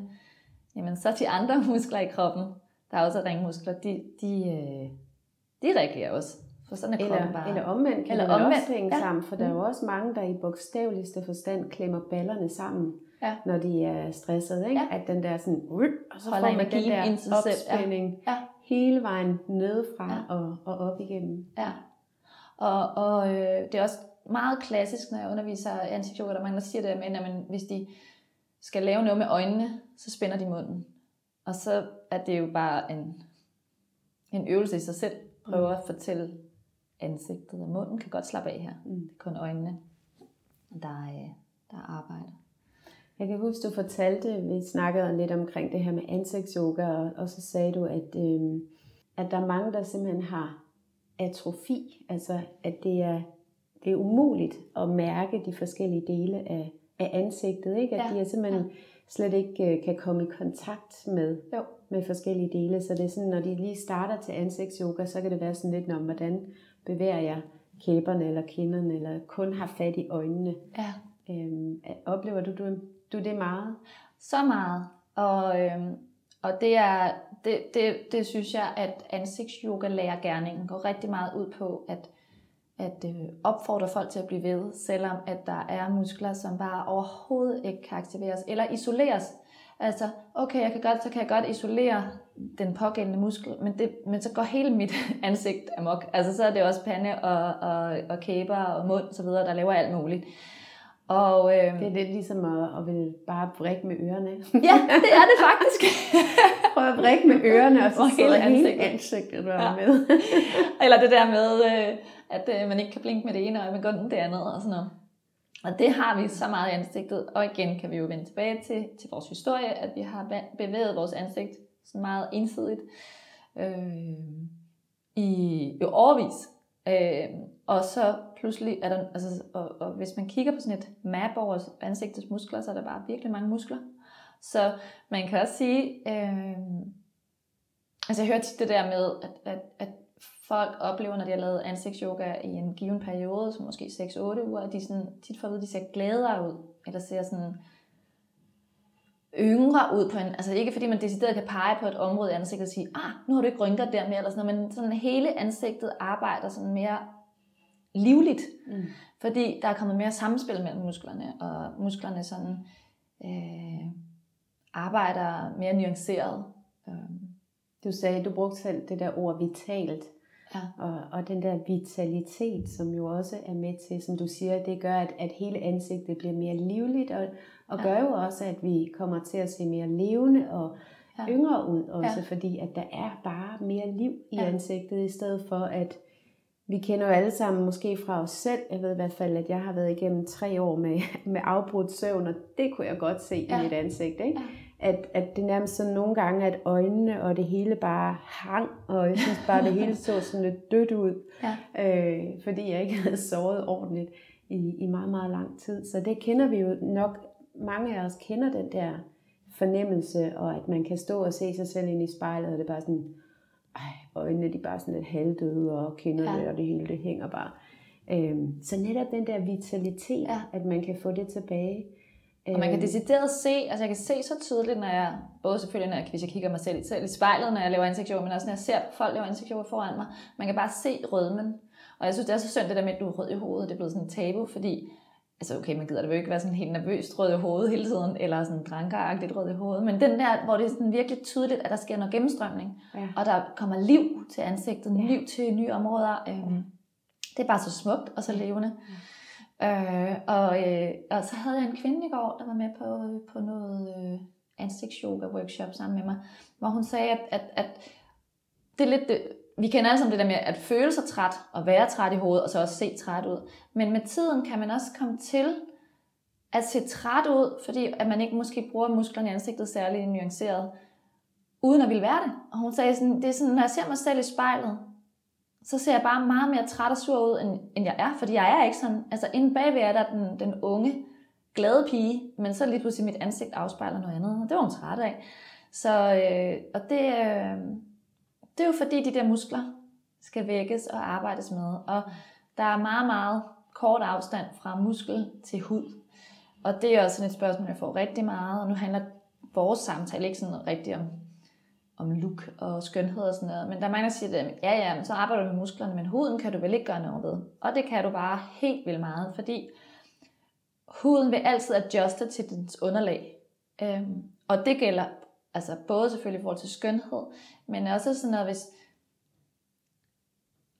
jamen så de andre muskler i kroppen, der er også ringmuskler, de, de, øh, de reagerer også. For sådan er eller, bare. eller omvendt kan eller det omvendt. også hænge ja. sammen, for der er jo mm. også mange, der i bogstaveligste forstand klemmer ballerne sammen, ja. når de er stresset. Ikke? Ja. At den der sådan, og så Holder får man den der opspænding ja. Ja. hele vejen nedefra ja. og, og op igennem. Ja. Og, og øh, det er også meget klassisk, når jeg underviser ansigtsyoga, der mange, der siger det med, at man, hvis de skal lave noget med øjnene, så spænder de munden. Og så er det jo bare en, en øvelse i sig selv. Prøve at fortælle ansigtet og munden kan godt slappe af her. Mm. Det er kun øjnene, der, øh, der arbejder. Jeg kan huske, du fortalte, vi snakkede lidt omkring det her med ansigtsyoga, og, og så sagde du, at, øh, at der er mange, der simpelthen har atrofi, altså at det er det er umuligt at mærke de forskellige dele af, af ansigtet, ikke? At ja. de er simpelthen ja. slet ikke uh, kan komme i kontakt med, jo. med forskellige dele. Så det er sådan, når de lige starter til ansigtsyoga, så kan det være sådan lidt om, hvordan bevæger jeg kæberne eller kinderne, eller kun har fat i øjnene. Ja. Øhm, oplever du, du, du det meget? Så meget. Og, øhm, og det er det, det, det synes jeg, at ansigtsyoga lærer gerningen går rigtig meget ud på, at at øh, opfordre folk til at blive ved, selvom at der er muskler, som bare overhovedet ikke kan aktiveres eller isoleres. Altså, okay, jeg kan godt, så kan jeg godt isolere den pågældende muskel, men, det, men så går hele mit ansigt amok. Altså, så er det også pande og, og, og kæber og mund og så videre, der laver alt muligt. Og, øh, det er lidt ligesom at, at vil bare brække med ørerne. ja, det er det faktisk. Prøv at brække med ørerne, og så og hele ansigtet, hele ansigtet ja. med. Eller det der med, øh, at øh, man ikke kan blinke med det ene øje, men kun det andet og sådan noget. Og det har vi så meget i ansigtet, og igen kan vi jo vende tilbage til, til vores historie, at vi har bevæget vores ansigt så meget ensidigt øh, i jo overvis. Øh, og så pludselig er der, altså, og, og hvis man kigger på sådan et map over ansigtets muskler, så er der bare virkelig mange muskler. Så man kan også sige, øh, altså jeg hørte det der med, at, at, at folk oplever, når de har lavet ansigtsyoga i en given periode, som måske 6-8 uger, at de sådan, tit får at vide, at de ser gladere ud, eller ser sådan yngre ud på en, altså ikke fordi man decideret kan pege på et område i ansigtet og sige, ah, nu har du ikke rynker der mere, eller sådan noget, men sådan hele ansigtet arbejder sådan mere livligt, mm. fordi der er kommet mere samspil mellem musklerne, og musklerne sådan øh, arbejder mere nuanceret. Øhm. Du sagde, du brugte selv det der ord vitalt. Ja. Og, og den der vitalitet, som jo også er med til, som du siger, det gør, at, at hele ansigtet bliver mere livligt, og, og ja. gør jo også, at vi kommer til at se mere levende og ja. yngre ud også, ja. fordi at der er bare mere liv i ja. ansigtet, i stedet for at vi kender jo alle sammen måske fra os selv, jeg ved i hvert fald, at jeg har været igennem tre år med, med afbrudt søvn, og det kunne jeg godt se ja. i mit ansigt, ikke? Ja at, at det nærmest sådan nogle gange, at øjnene og det hele bare hang, og jeg synes bare, det hele så sådan lidt dødt ud, ja. øh, fordi jeg ikke havde sovet ordentligt i, i meget, meget lang tid. Så det kender vi jo nok, mange af os kender den der fornemmelse, og at man kan stå og se sig selv ind i spejlet, og det er bare sådan, ej, øjnene de er bare sådan lidt halvdøde, og kinderne ja. og det hele, det hænger bare. Øhm, så netop den der vitalitet, ja. at man kan få det tilbage, og man kan øhm. decideret se, altså jeg kan se så tydeligt, når jeg, både selvfølgelig, når jeg, hvis jeg kigger mig selv, selv i spejlet, når jeg laver ansigtsyoga, men også når jeg ser folk lave ansigtsyoga foran mig, man kan bare se rødmen. Og jeg synes, det er så synd, det der med, at du er rød i hovedet, det er blevet sådan en tabu, fordi altså okay, man gider det jo ikke være sådan helt nervøst rød i hovedet hele tiden, eller sådan drankeragtigt rød i hovedet, men den der, hvor det er sådan virkelig tydeligt, at der sker noget gennemstrømning, ja. og der kommer liv til ansigtet, ja. liv til nye områder, øh, det er bare så smukt og så levende. Ja. Øh, og, øh, og så havde jeg en kvinde i går, der var med på, på noget øh, ansigtsyoga workshop sammen med mig, hvor hun sagde, at, at, at det er lidt det, vi kender alle sammen det der med at føle sig træt og være træt i hovedet, og så også se træt ud. Men med tiden kan man også komme til at se træt ud, fordi at man ikke måske bruger musklerne i ansigtet særlig nuanceret, uden at ville være det. Og hun sagde sådan, det er sådan, når jeg ser mig selv i spejlet, så ser jeg bare meget mere træt og sur ud, end, end jeg er, fordi jeg er ikke sådan. Altså inde bagved er der den, den unge, glade pige, men så lige pludselig mit ansigt afspejler noget andet, og det var hun træt af. Så, øh, og det, øh, det er jo fordi, de der muskler skal vækkes og arbejdes med. Og der er meget, meget kort afstand fra muskel til hud. Og det er også sådan et spørgsmål, jeg får rigtig meget. Og nu handler vores samtale ikke sådan rigtig om, om look og skønhed og sådan noget. Men der er mange, der siger, at ja, ja, men så arbejder du med musklerne, men huden kan du vel ikke gøre noget ved. Og det kan du bare helt vildt meget, fordi huden vil altid adjuste til dens underlag. Øhm, og det gælder altså både selvfølgelig i forhold til skønhed, men også sådan noget, hvis...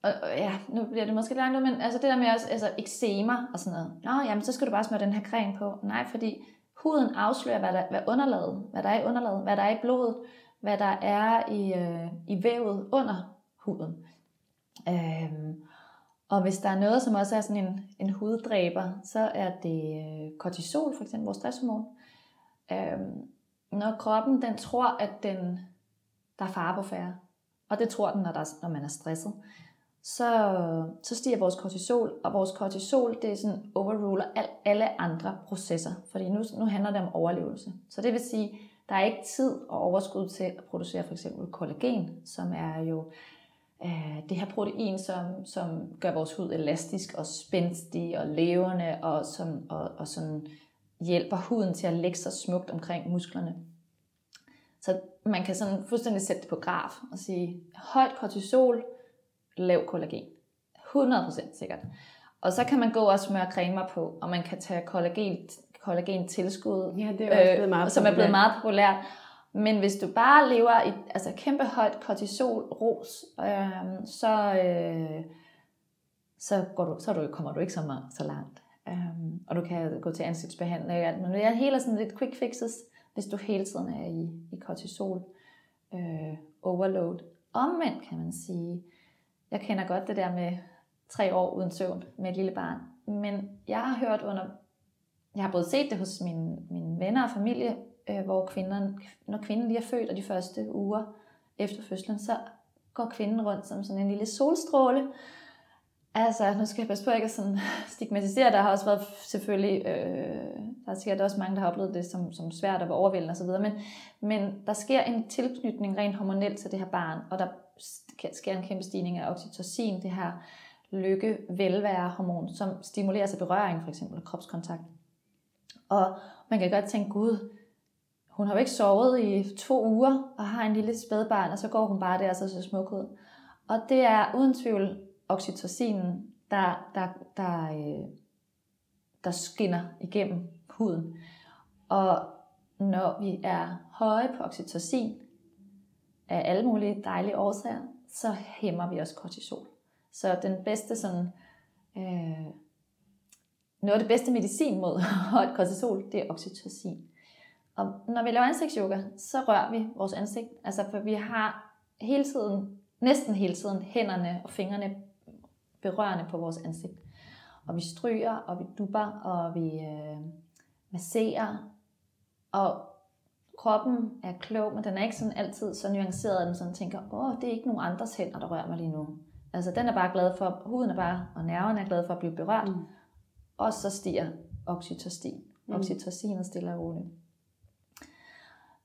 Og, og ja, nu bliver det måske langt men altså det der med også, altså eksema og sådan noget. Nå, jamen så skal du bare smøre den her creme på. Nej, fordi huden afslører, hvad der hvad underlaget, hvad der er i underlaget, hvad der er i blodet, hvad der er i, øh, i vævet under huden. Øhm, og hvis der er noget, som også er sådan en, en huddræber, så er det øh, kortisol, for eksempel vores stresshormon. Øhm, når kroppen den tror, at den, der er fare på færre, og det tror den, når, der, når man er stresset, så, så stiger vores kortisol, og vores kortisol, det er sådan overruler al, alle andre processer, fordi nu, nu handler det om overlevelse. Så det vil sige, der er ikke tid og overskud til at producere for eksempel kollagen, som er jo øh, det her protein, som, som gør vores hud elastisk og spændstig og levende, og, som, og, og sådan hjælper huden til at lægge sig smukt omkring musklerne. Så man kan sådan fuldstændig sætte det på graf og sige, højt kortisol, lav kollagen. 100% sikkert. Og så kan man gå og smøre cremer på, og man kan tage kollagen, kollagen tilskud, ja, det er også blevet meget øh, som er blevet meget populært. Men hvis du bare lever i altså kæmpe højt kortisol, ros, øh, så, øh, så, går du, så du, kommer du ikke så, meget, så langt. Um, og du kan gå til ansigtsbehandling og alt, men det er hele sådan lidt quick fixes, hvis du hele tiden er i, i kortisol øh, overload. Omvendt kan man sige, jeg kender godt det der med tre år uden søvn med et lille barn, men jeg har hørt under, jeg har både set det hos mine, mine venner og familie, øh, hvor kvinden, når kvinden lige er født, og de første uger efter fødslen, så går kvinden rundt som sådan en lille solstråle, Altså, nu skal jeg passe på ikke at sådan stigmatisere. Der har også været selvfølgelig, øh, der er sikkert også mange, der har oplevet det som, som svært og overvældende osv., men, men der sker en tilknytning rent hormonelt til det her barn, og der sker en kæmpe stigning af oxytocin, det her lykke velvære hormon, som stimulerer sig berøring, for eksempel kropskontakt. Og man kan godt tænke, gud, hun har jo ikke sovet i to uger, og har en lille spædbarn, og så går hun bare der, og så ser smuk ud. Og det er uden tvivl oxytocinen, der, der, der, øh, der skinner igennem huden. Og når vi er høje på oxytocin, af alle mulige dejlige årsager, så hæmmer vi også kortisol. Så den bedste sådan, øh, noget af det bedste medicin mod højt kortisol, det er oxytocin. Og når vi laver ansigtsyoga, så rører vi vores ansigt. Altså for vi har hele tiden, næsten hele tiden, hænderne og fingrene berørende på vores ansigt. Og vi stryger, og vi dupper, og vi øh, masserer. Og kroppen er klog, men den er ikke sådan altid så nuanceret, at den sådan tænker, åh, det er ikke nogen andres hænder, der rører mig lige nu. Altså den er bare glad for, huden er bare, og nerven er glad for at blive berørt. Mm. Og så stiger oxytocin. Mm. Oxytocinet stille og roligt.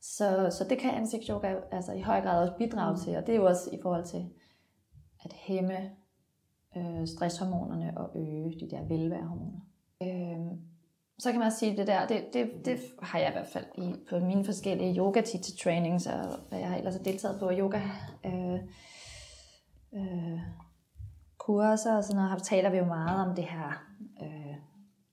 Så, så det kan ansigtsyoga altså i høj grad også bidrage mm. til, og det er jo også i forhold til at hæmme øh, stresshormonerne og øge de der velværehormoner. Øh, så kan man også sige, at det der, det, det, det har jeg i hvert fald i, på mine forskellige yoga teacher trainings, og hvad jeg har ellers deltaget på yoga øh, øh, kurser og sådan noget, taler vi jo meget om det her øh,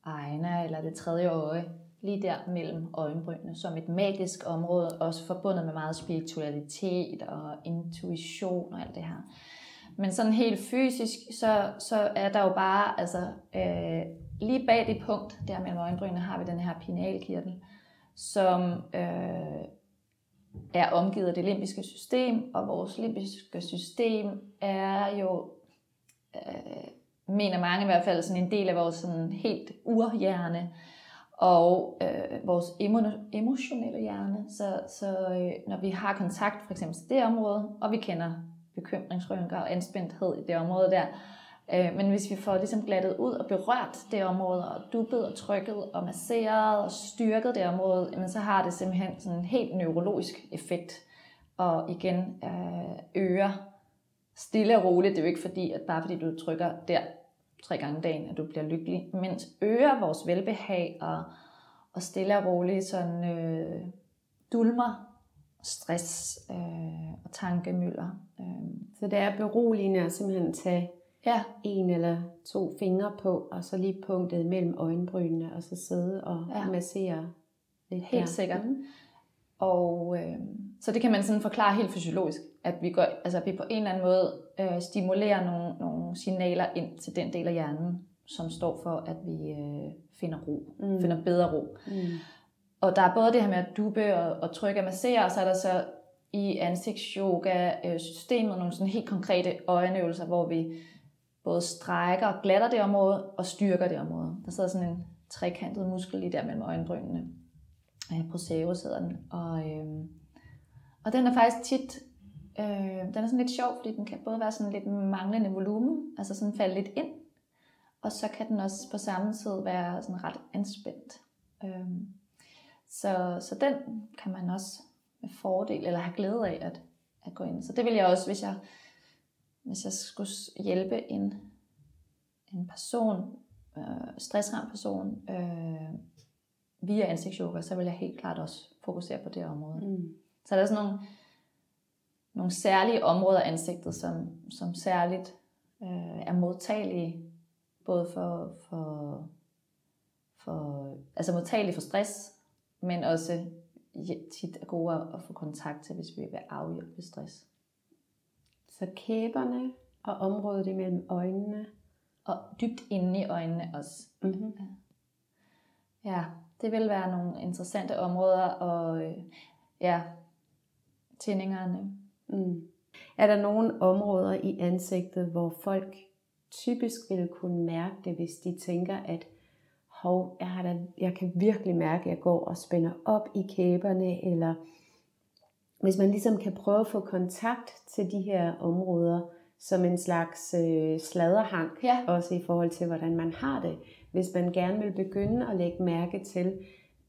ejne eller det tredje øje, lige der mellem øjenbrynene, som et magisk område, også forbundet med meget spiritualitet og intuition og alt det her. Men sådan helt fysisk, så, så er der jo bare, altså øh, lige bag det punkt, der mellem øjenbrynene, har vi den her pinealkirtel, som øh, er omgivet af det limbiske system, og vores limbiske system er jo, øh, mener mange i hvert fald, sådan en del af vores sådan helt urhjerne, og øh, vores emotionelle hjerne. Så, så øh, når vi har kontakt for eksempel til det område, og vi kender bekymringsrynker og anspændthed i det område der, øh, men hvis vi får ligesom glattet ud og berørt det område, og duppet og trykket og masseret og styrket det område, jamen, så har det simpelthen sådan en helt neurologisk effekt. Og igen øh, øger stille og roligt. Det er jo ikke fordi, at bare fordi du trykker der tre gange dagen, at du bliver lykkelig, mens øger vores velbehag og, og stille og roligt sådan, øh, dulmer stress øh, og tankemøller. Øh. Så det er beroligende at simpelthen tage ja. en eller to fingre på, og så lige punktet mellem øjenbrynene, og så sidde og ja. massere lidt Helt der. sikkert. Mm. Og øh, så det kan man sådan forklare helt fysiologisk, at vi, går, altså, at vi på en eller anden måde øh, stimulerer nogle, nogle signaler ind til den del af hjernen, som står for, at vi øh, finder ro, mm. finder bedre ro. Mm. Og der er både det her med at duppe og, og trykke og massere, og så er der så i ansigtsyoga-systemet øh, nogle sådan helt konkrete øjenøvelser, hvor vi både strækker og glatter det område og styrker det område. Der sidder sådan en trekantet muskel lige der mellem øjenbrynene. Øh, Proceus hedder den. Og, øh, og den er faktisk tit, øh, den er sådan lidt sjov, fordi den kan både være sådan lidt manglende volumen, altså sådan falde lidt ind, og så kan den også på samme tid være sådan ret anspændt. Øh, så, så den kan man også med fordel, eller have glæde af at, at gå ind. Så det vil jeg også, hvis jeg, hvis jeg skulle hjælpe en, en person, øh, stressramt person, øh, via ansigtsyoga, så vil jeg helt klart også fokusere på det område. Mm. Så der er sådan nogle, nogle særlige områder af ansigtet, som, som særligt øh, er modtagelige, både for, for, for, altså modtagelige for stress, men også tit er gode at få kontakt til, hvis vi vil afhjælpe stress. Så kæberne og området imellem øjnene. Og dybt inde i øjnene også. Mm-hmm. Ja, det vil være nogle interessante områder, og øh, ja, tændingerne. Mm. Er der nogle områder i ansigtet, hvor folk typisk vil kunne mærke det, hvis de tænker, at hov, jeg, har da, jeg kan virkelig mærke, at jeg går og spænder op i kæberne, eller hvis man ligesom kan prøve at få kontakt til de her områder, som en slags øh, sladderhang, ja. også i forhold til, hvordan man har det. Hvis man gerne vil begynde at lægge mærke til,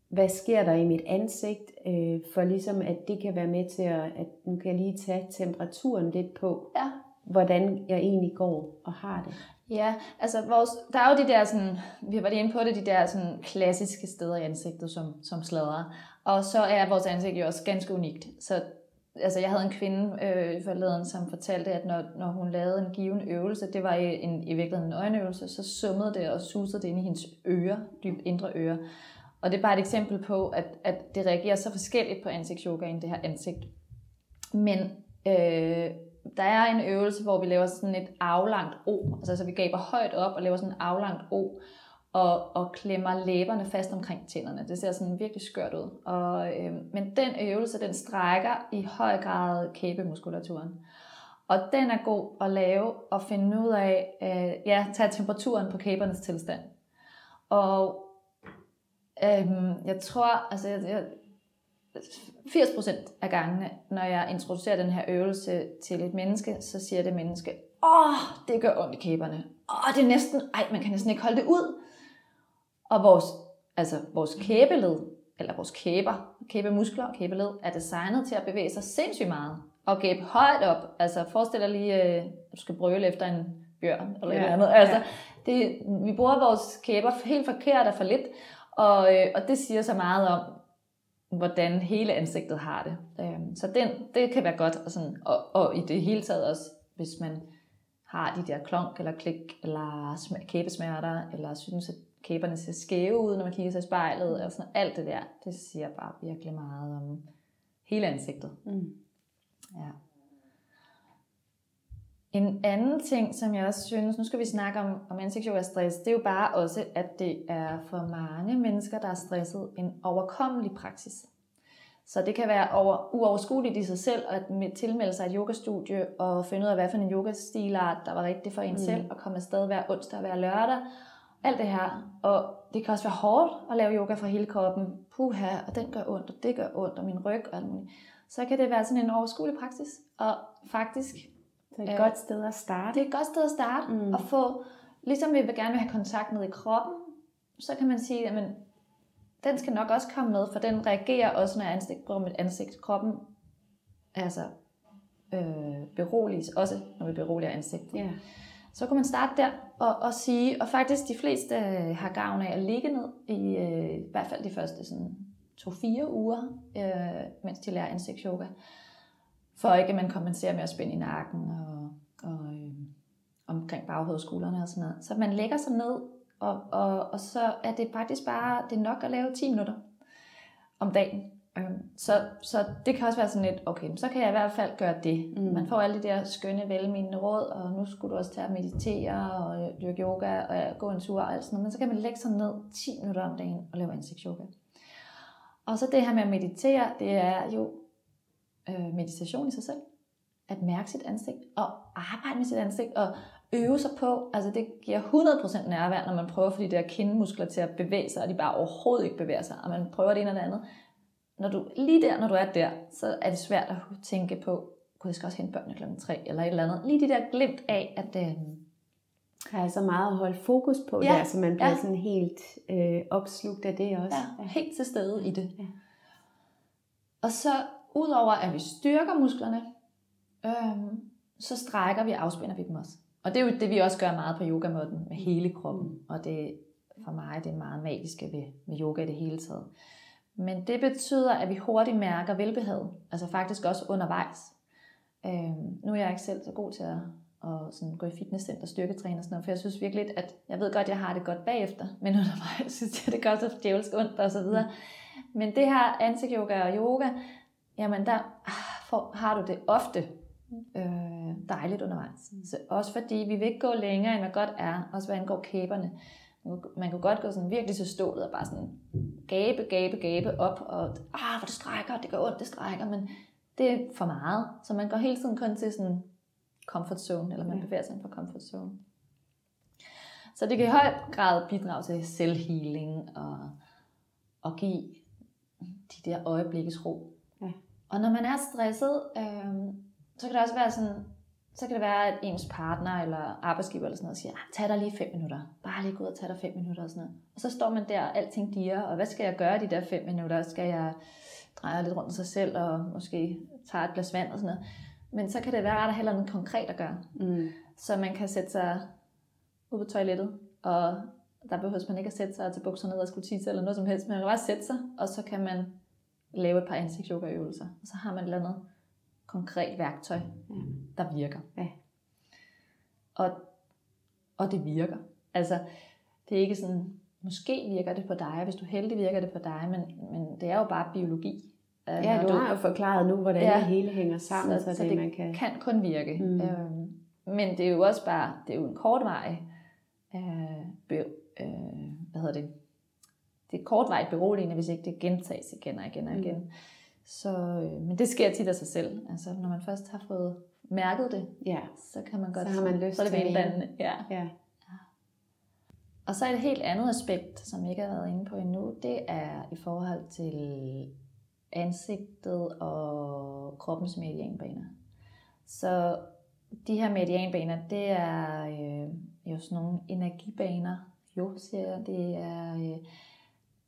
hvad sker der i mit ansigt, øh, for ligesom at det kan være med til at, at nu kan jeg lige tage temperaturen lidt på, ja. hvordan jeg egentlig går og har det. Ja, altså vores, der er jo de der sådan, vi har været inde på det, de der sådan klassiske steder i ansigtet som, som sladrer. Og så er vores ansigt jo også ganske unikt. Så altså jeg havde en kvinde øh, forleden, som fortalte, at når, når hun lavede en given øvelse, det var i, en, i virkeligheden en øjenøvelse, så summede det og susede det ind i hendes ører, dybt indre ører. Og det er bare et eksempel på, at, at det reagerer så forskelligt på ansigtsyoga end det her ansigt. Men øh, der er en øvelse, hvor vi laver sådan et aflangt O, altså så vi gaber højt op og laver sådan et aflangt O, og, og klemmer læberne fast omkring tænderne. Det ser sådan virkelig skørt ud. Og, øh, men den øvelse, den strækker i høj grad kæbemuskulaturen. Og den er god at lave og finde ud af, øh, ja, tage temperaturen på kæbernes tilstand. Og øh, jeg tror, altså jeg, jeg, 80% af gangene, når jeg introducerer den her øvelse til et menneske, så siger det menneske, åh, det gør ondt i kæberne. Åh, det er næsten, ej, man kan næsten ikke holde det ud. Og vores, altså vores kæbeled, eller vores kæber, kæbemuskler og kæbeled, er designet til at bevæge sig sindssygt meget. Og gæbe højt op. Altså forestil dig lige, at øh, du skal brøle efter en bjørn, eller ja, noget andet. Altså, ja. det, vi bruger vores kæber helt forkert og for lidt. Og, øh, og det siger så meget om, hvordan hele ansigtet har det. Øhm, så den, det kan være godt, og, sådan, og, og i det hele taget også, hvis man har de der klonk eller klik, eller kæbesmerter, eller synes, at kæberne ser skæve ud, når man kigger sig i spejlet, og sådan alt det der, det siger bare virkelig meget om hele ansigtet. Mm. Ja. En anden ting, som jeg også synes, nu skal vi snakke om, om ansigtsyoga stress, det er jo bare også, at det er for mange mennesker, der er stresset, en overkommelig praksis. Så det kan være over, uoverskueligt i sig selv at tilmelde sig et yogastudie og finde ud af, hvad for en yogastilart, der var rigtig for en mm. selv, og komme afsted hver onsdag og hver lørdag. Alt det her. Og det kan også være hårdt at lave yoga fra hele kroppen. Puha, og den gør ondt, og det gør ondt, og min ryg og alt muligt. Så kan det være sådan en overskuelig praksis. Og faktisk... Det er et øh, godt sted at starte. Det er et godt sted at starte. Mm. Og få, ligesom vi vil gerne vil have kontakt ned i kroppen, så kan man sige, at den skal nok også komme med, for den reagerer også, når ansigt går med ansigt. Kroppen altså, øh, beroliges også, når vi beroliger ansigtet. Yeah. Så kan man starte der og, og sige, og faktisk de fleste øh, har gavn af at ligge ned i, øh, i hvert fald de første sådan, to-fire uger, øh, mens de lærer ansigtsyoga. For ikke at man kompenserer med at spænde i nakken og, og øh, omkring baghovedskuldrene og sådan noget. Så man lægger sig ned og, og, og så er det faktisk bare, det er nok at lave 10 minutter om dagen. Øhm, så, så det kan også være sådan lidt, okay, så kan jeg i hvert fald gøre det. Mm. Man får alle de der skønne, velmenende råd, og nu skulle du også tage at meditere, og dyrke yoga, og gå en tur og alt sådan noget. Men så kan man lægge sig ned 10 minutter om dagen og lave ansigtsyoga. Og så det her med at meditere, det er jo øh, meditation i sig selv. At mærke sit ansigt, og arbejde med sit ansigt, og øve sig på, altså det giver 100% nærvær, når man prøver få de der kindmuskler til at bevæge sig, og de bare overhovedet ikke bevæger sig, og man prøver det ene eller det andet. Når du, lige der, når du er der, så er det svært at tænke på, gud, jeg skal også hente børnene klokken 3, eller et eller andet. Lige det der glimt af, at øhm, der er så meget at holde fokus på ja, der, så man bliver ja. sådan helt øh, opslugt af det også. Ja, helt til stede i det. Ja. Og så udover at vi styrker musklerne, øh, så strækker vi og afspænder vi dem også. Og det er jo det, vi også gør meget på yogamåden med hele kroppen. Og det for mig det er meget magiske ved, med yoga i det hele taget. Men det betyder, at vi hurtigt mærker velbehag. Altså faktisk også undervejs. Øhm, nu er jeg ikke selv så god til at, at sådan gå i fitnesscenter, styrketræne og sådan noget, for jeg synes virkelig, at jeg ved godt, at jeg har det godt bagefter, men undervejs synes jeg, det gør så djævelsk ondt og så videre. Men det her ansigtyoga og yoga, jamen der ah, for, har du det ofte øh, dejligt undervejs. Mm. Så også fordi vi vil ikke gå længere, end hvad godt er, også hvad angår kæberne. Man kan godt gå sådan virkelig til stålet og bare sådan gabe, gabe, gabe op, og ah, hvor det strækker, det gør ondt, det strækker, men det er for meget. Så man går hele tiden kun til sådan comfort zone, eller man bevæger sig ind på comfort zone. Så det kan i høj grad bidrage til selvhealing og, og give de der øjeblikkes ro. Og når man er stresset, øh, så kan det også være sådan, så kan det være, at ens partner eller arbejdsgiver eller sådan noget siger, ah, tag dig lige fem minutter. Bare lige gå ud og tage dig fem minutter og sådan noget. Og så står man der, og alting diger, og hvad skal jeg gøre de der fem minutter? Skal jeg dreje lidt rundt sig selv, og måske tage et glas vand og sådan noget? Men så kan det være at der heller noget konkret at gøre. Mm. Så man kan sætte sig ud på toilettet, og der behøver man ikke at sætte sig til bukserne ned og skulle tisse eller noget som helst, men man kan bare sætte sig, og så kan man lave et par ansigtsyoga-øvelser. Og så har man et eller andet konkret værktøj, ja. der virker. Ja. Og, og det virker. Altså, det er ikke sådan, måske virker det på dig, hvis du er heldig virker det på dig, men, men det er jo bare biologi. Ja, du, har jo forklaret nu, hvordan ja, det hele hænger sammen, så, så, så det, det man kan... kan kun virke. Mm. Øhm, men det er jo også bare, det er jo en kortvarig, øh, øh, hvad hedder det, det er kortvarigt beroligende, hvis ikke det gentages igen og igen og igen. Mm. Så, øh, men det sker tit af sig selv. Altså, når man først har fået mærket det, ja. så kan man godt... Så har man lyst så det til det. Ja. ja. Og så er et helt andet aspekt, som jeg ikke har været inde på endnu, det er i forhold til ansigtet og kroppens medianbaner. Så de her medianbaner, det er øh, jo sådan nogle energibaner. Jo, siger jeg, det er... Øh,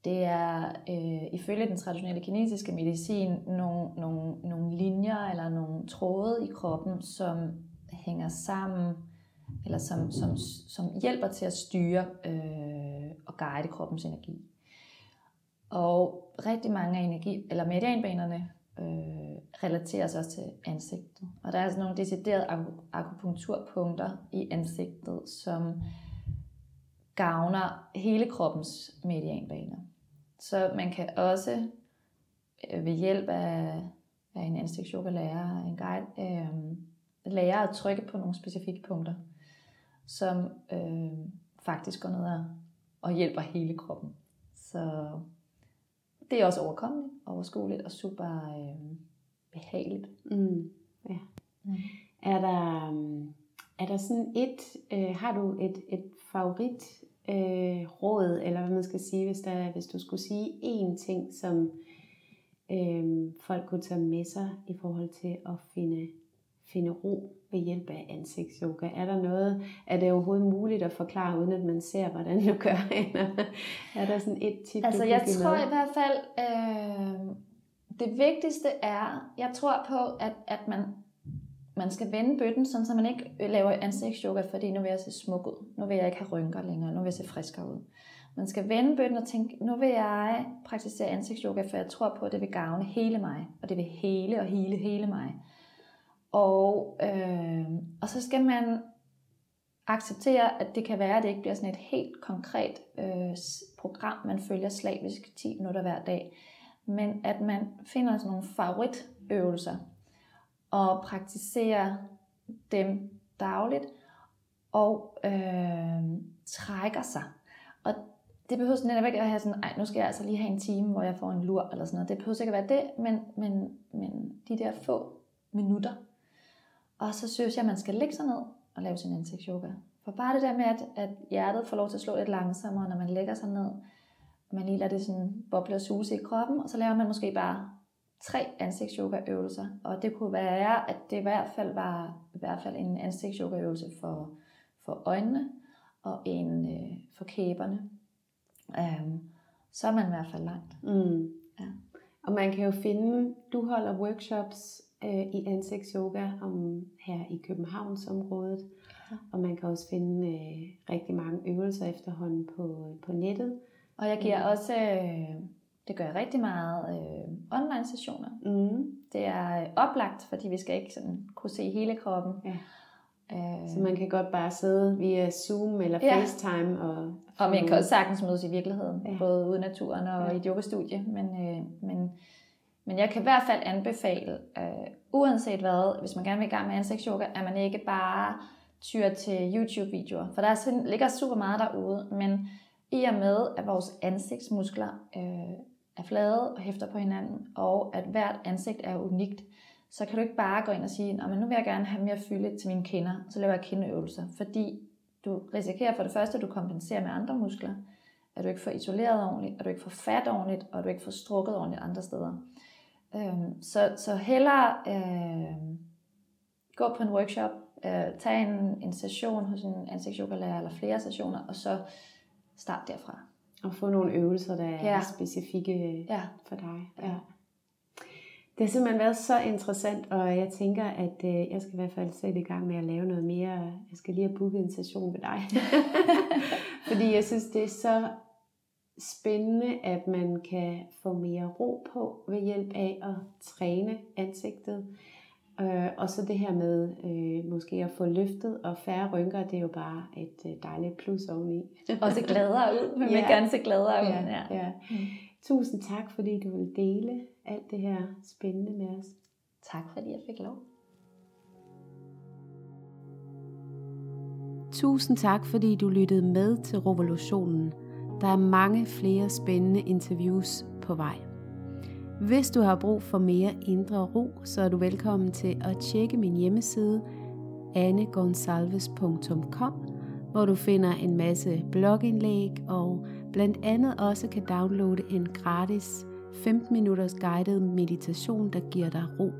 det er øh, ifølge den traditionelle kinesiske medicin nogle, nogle, nogle linjer eller nogle tråde i kroppen, som hænger sammen, eller som, som, som hjælper til at styre øh, og guide kroppens energi. Og rigtig mange af energi, eller medianbanerne øh, relaterer sig også til ansigtet. Og der er altså nogle deciderede akupunkturpunkter i ansigtet, som gavner hele kroppens medianbaner. Så man kan også øh, ved hjælp af, af en ansigtsyoga-lærer, en guide, øh, lære at trykke på nogle specifikke punkter, som øh, faktisk går ned og, og hjælper hele kroppen. Så det er også overkommeligt, overskueligt og super øh, behageligt. Mm. Ja. Mm. Er der, er der sådan et, øh, har du et, et favorit øh, råd, eller hvad man skal sige, hvis, der, hvis du skulle sige én ting, som øh, folk kunne tage med sig i forhold til at finde, finde ro ved hjælp af ansigtsyoga? Er der noget, er det overhovedet muligt at forklare, uden at man ser, hvordan du gør? er der sådan et tip, Altså du jeg tror med? i hvert fald, øh, det vigtigste er, jeg tror på, at, at man, man skal vende bøtten, sådan så man ikke øh, laver ansigtsyoga, fordi nu vil jeg se smuk ud. Nu vil jeg ikke have rynker længere. Nu vil jeg se friskere ud. Man skal vende bøtten og tænke, nu vil jeg praktisere ansigtsyoga, for jeg tror på, at det vil gavne hele mig. Og det vil hele og hele hele mig. Og, øh, og så skal man acceptere, at det kan være, at det ikke bliver sådan et helt konkret øh, program, man følger slavisk 10 minutter hver dag. Men at man finder sådan nogle favoritøvelser og praktiserer dem dagligt og øh, trækker sig. Og det behøver netop ikke at have sådan, ej, nu skal jeg altså lige have en time, hvor jeg får en lur eller sådan noget. Det behøver ikke at være det, men, men, men de der få minutter. Og så synes jeg, at man skal lægge sig ned og lave sin ansigtsyoga. For bare det der med, at, at hjertet får lov til at slå lidt langsommere, når man lægger sig ned, man lige lader det sådan boble og suse i kroppen, og så laver man måske bare tre ansigtsyoga-øvelser. Og det kunne være, at det i hvert fald var i hvert fald en ansigtsyoga-øvelse for, for øjnene, og en øh, for kæberne. Um, så er man i hvert fald langt. Mm. Ja. Og man kan jo finde, du holder workshops øh, i ansigtsyoga om her i Københavnsområdet, Ja. og man kan også finde øh, rigtig mange øvelser efterhånden på, på nettet. Og jeg giver også, øh, det gør jeg rigtig meget, øh, online sessioner. Mm. Det er øh, oplagt, fordi vi skal ikke sådan kunne se hele kroppen. Ja. Øh, Så man kan godt bare sidde via Zoom eller Ja. FaceTime. Og, og man kan også sagtens mødes i virkeligheden, Ja. både ude i naturen og Ja. i et yogastudie. Men, øh, men, men jeg kan i hvert fald anbefale, øh, uanset hvad, hvis man gerne vil i gang med ansigtsyoga, at man ikke bare tyr til YouTube-videoer. For der er ligger super meget derude, men i og med, at vores ansigtsmuskler øh, er flade og hæfter på hinanden, og at hvert ansigt er unikt, så kan du ikke bare gå ind og sige, at nu vil jeg gerne have mere fylde til mine kinder, så laver jeg kindeøvelser. Fordi du risikerer for det første, at du kompenserer med andre muskler, at du ikke får isoleret ordentligt, at du ikke får fat ordentligt, og at du ikke får strukket ordentligt andre steder. Øhm, så, så hellere øh, gå på en workshop, øh, tag en, en session hos en ansigtsyogalærer, eller flere sessioner, og så start derfra og få nogle øvelser, der er Ja. specifikke Ja. for dig. Ja. Det har simpelthen været så interessant, og jeg tænker, at øh, jeg skal i hvert fald sætte i gang med at lave noget mere. Jeg skal lige have booket en session med dig. Fordi jeg synes, det er så spændende, at man kan få mere ro på ved hjælp af at træne ansigtet. Øh, og så det her med øh, måske at få løftet og færre rynker, det er jo bare et øh, dejligt plus oveni. Og se gladere ud. Man vil Ja. gerne se gladere ud. Ja, ja. Mm. Tusind tak, fordi du vil dele alt det her spændende med os. Tak fordi jeg fik lov. Tusind tak, fordi du lyttede med til Revolutionen. Der er mange flere spændende interviews på vej. Hvis du har brug for mere indre ro, så er du velkommen til at tjekke min hjemmeside annegonsalves.com, hvor du finder en masse blogindlæg og blandt andet også kan downloade en gratis 15 minutters guided meditation, der giver dig ro.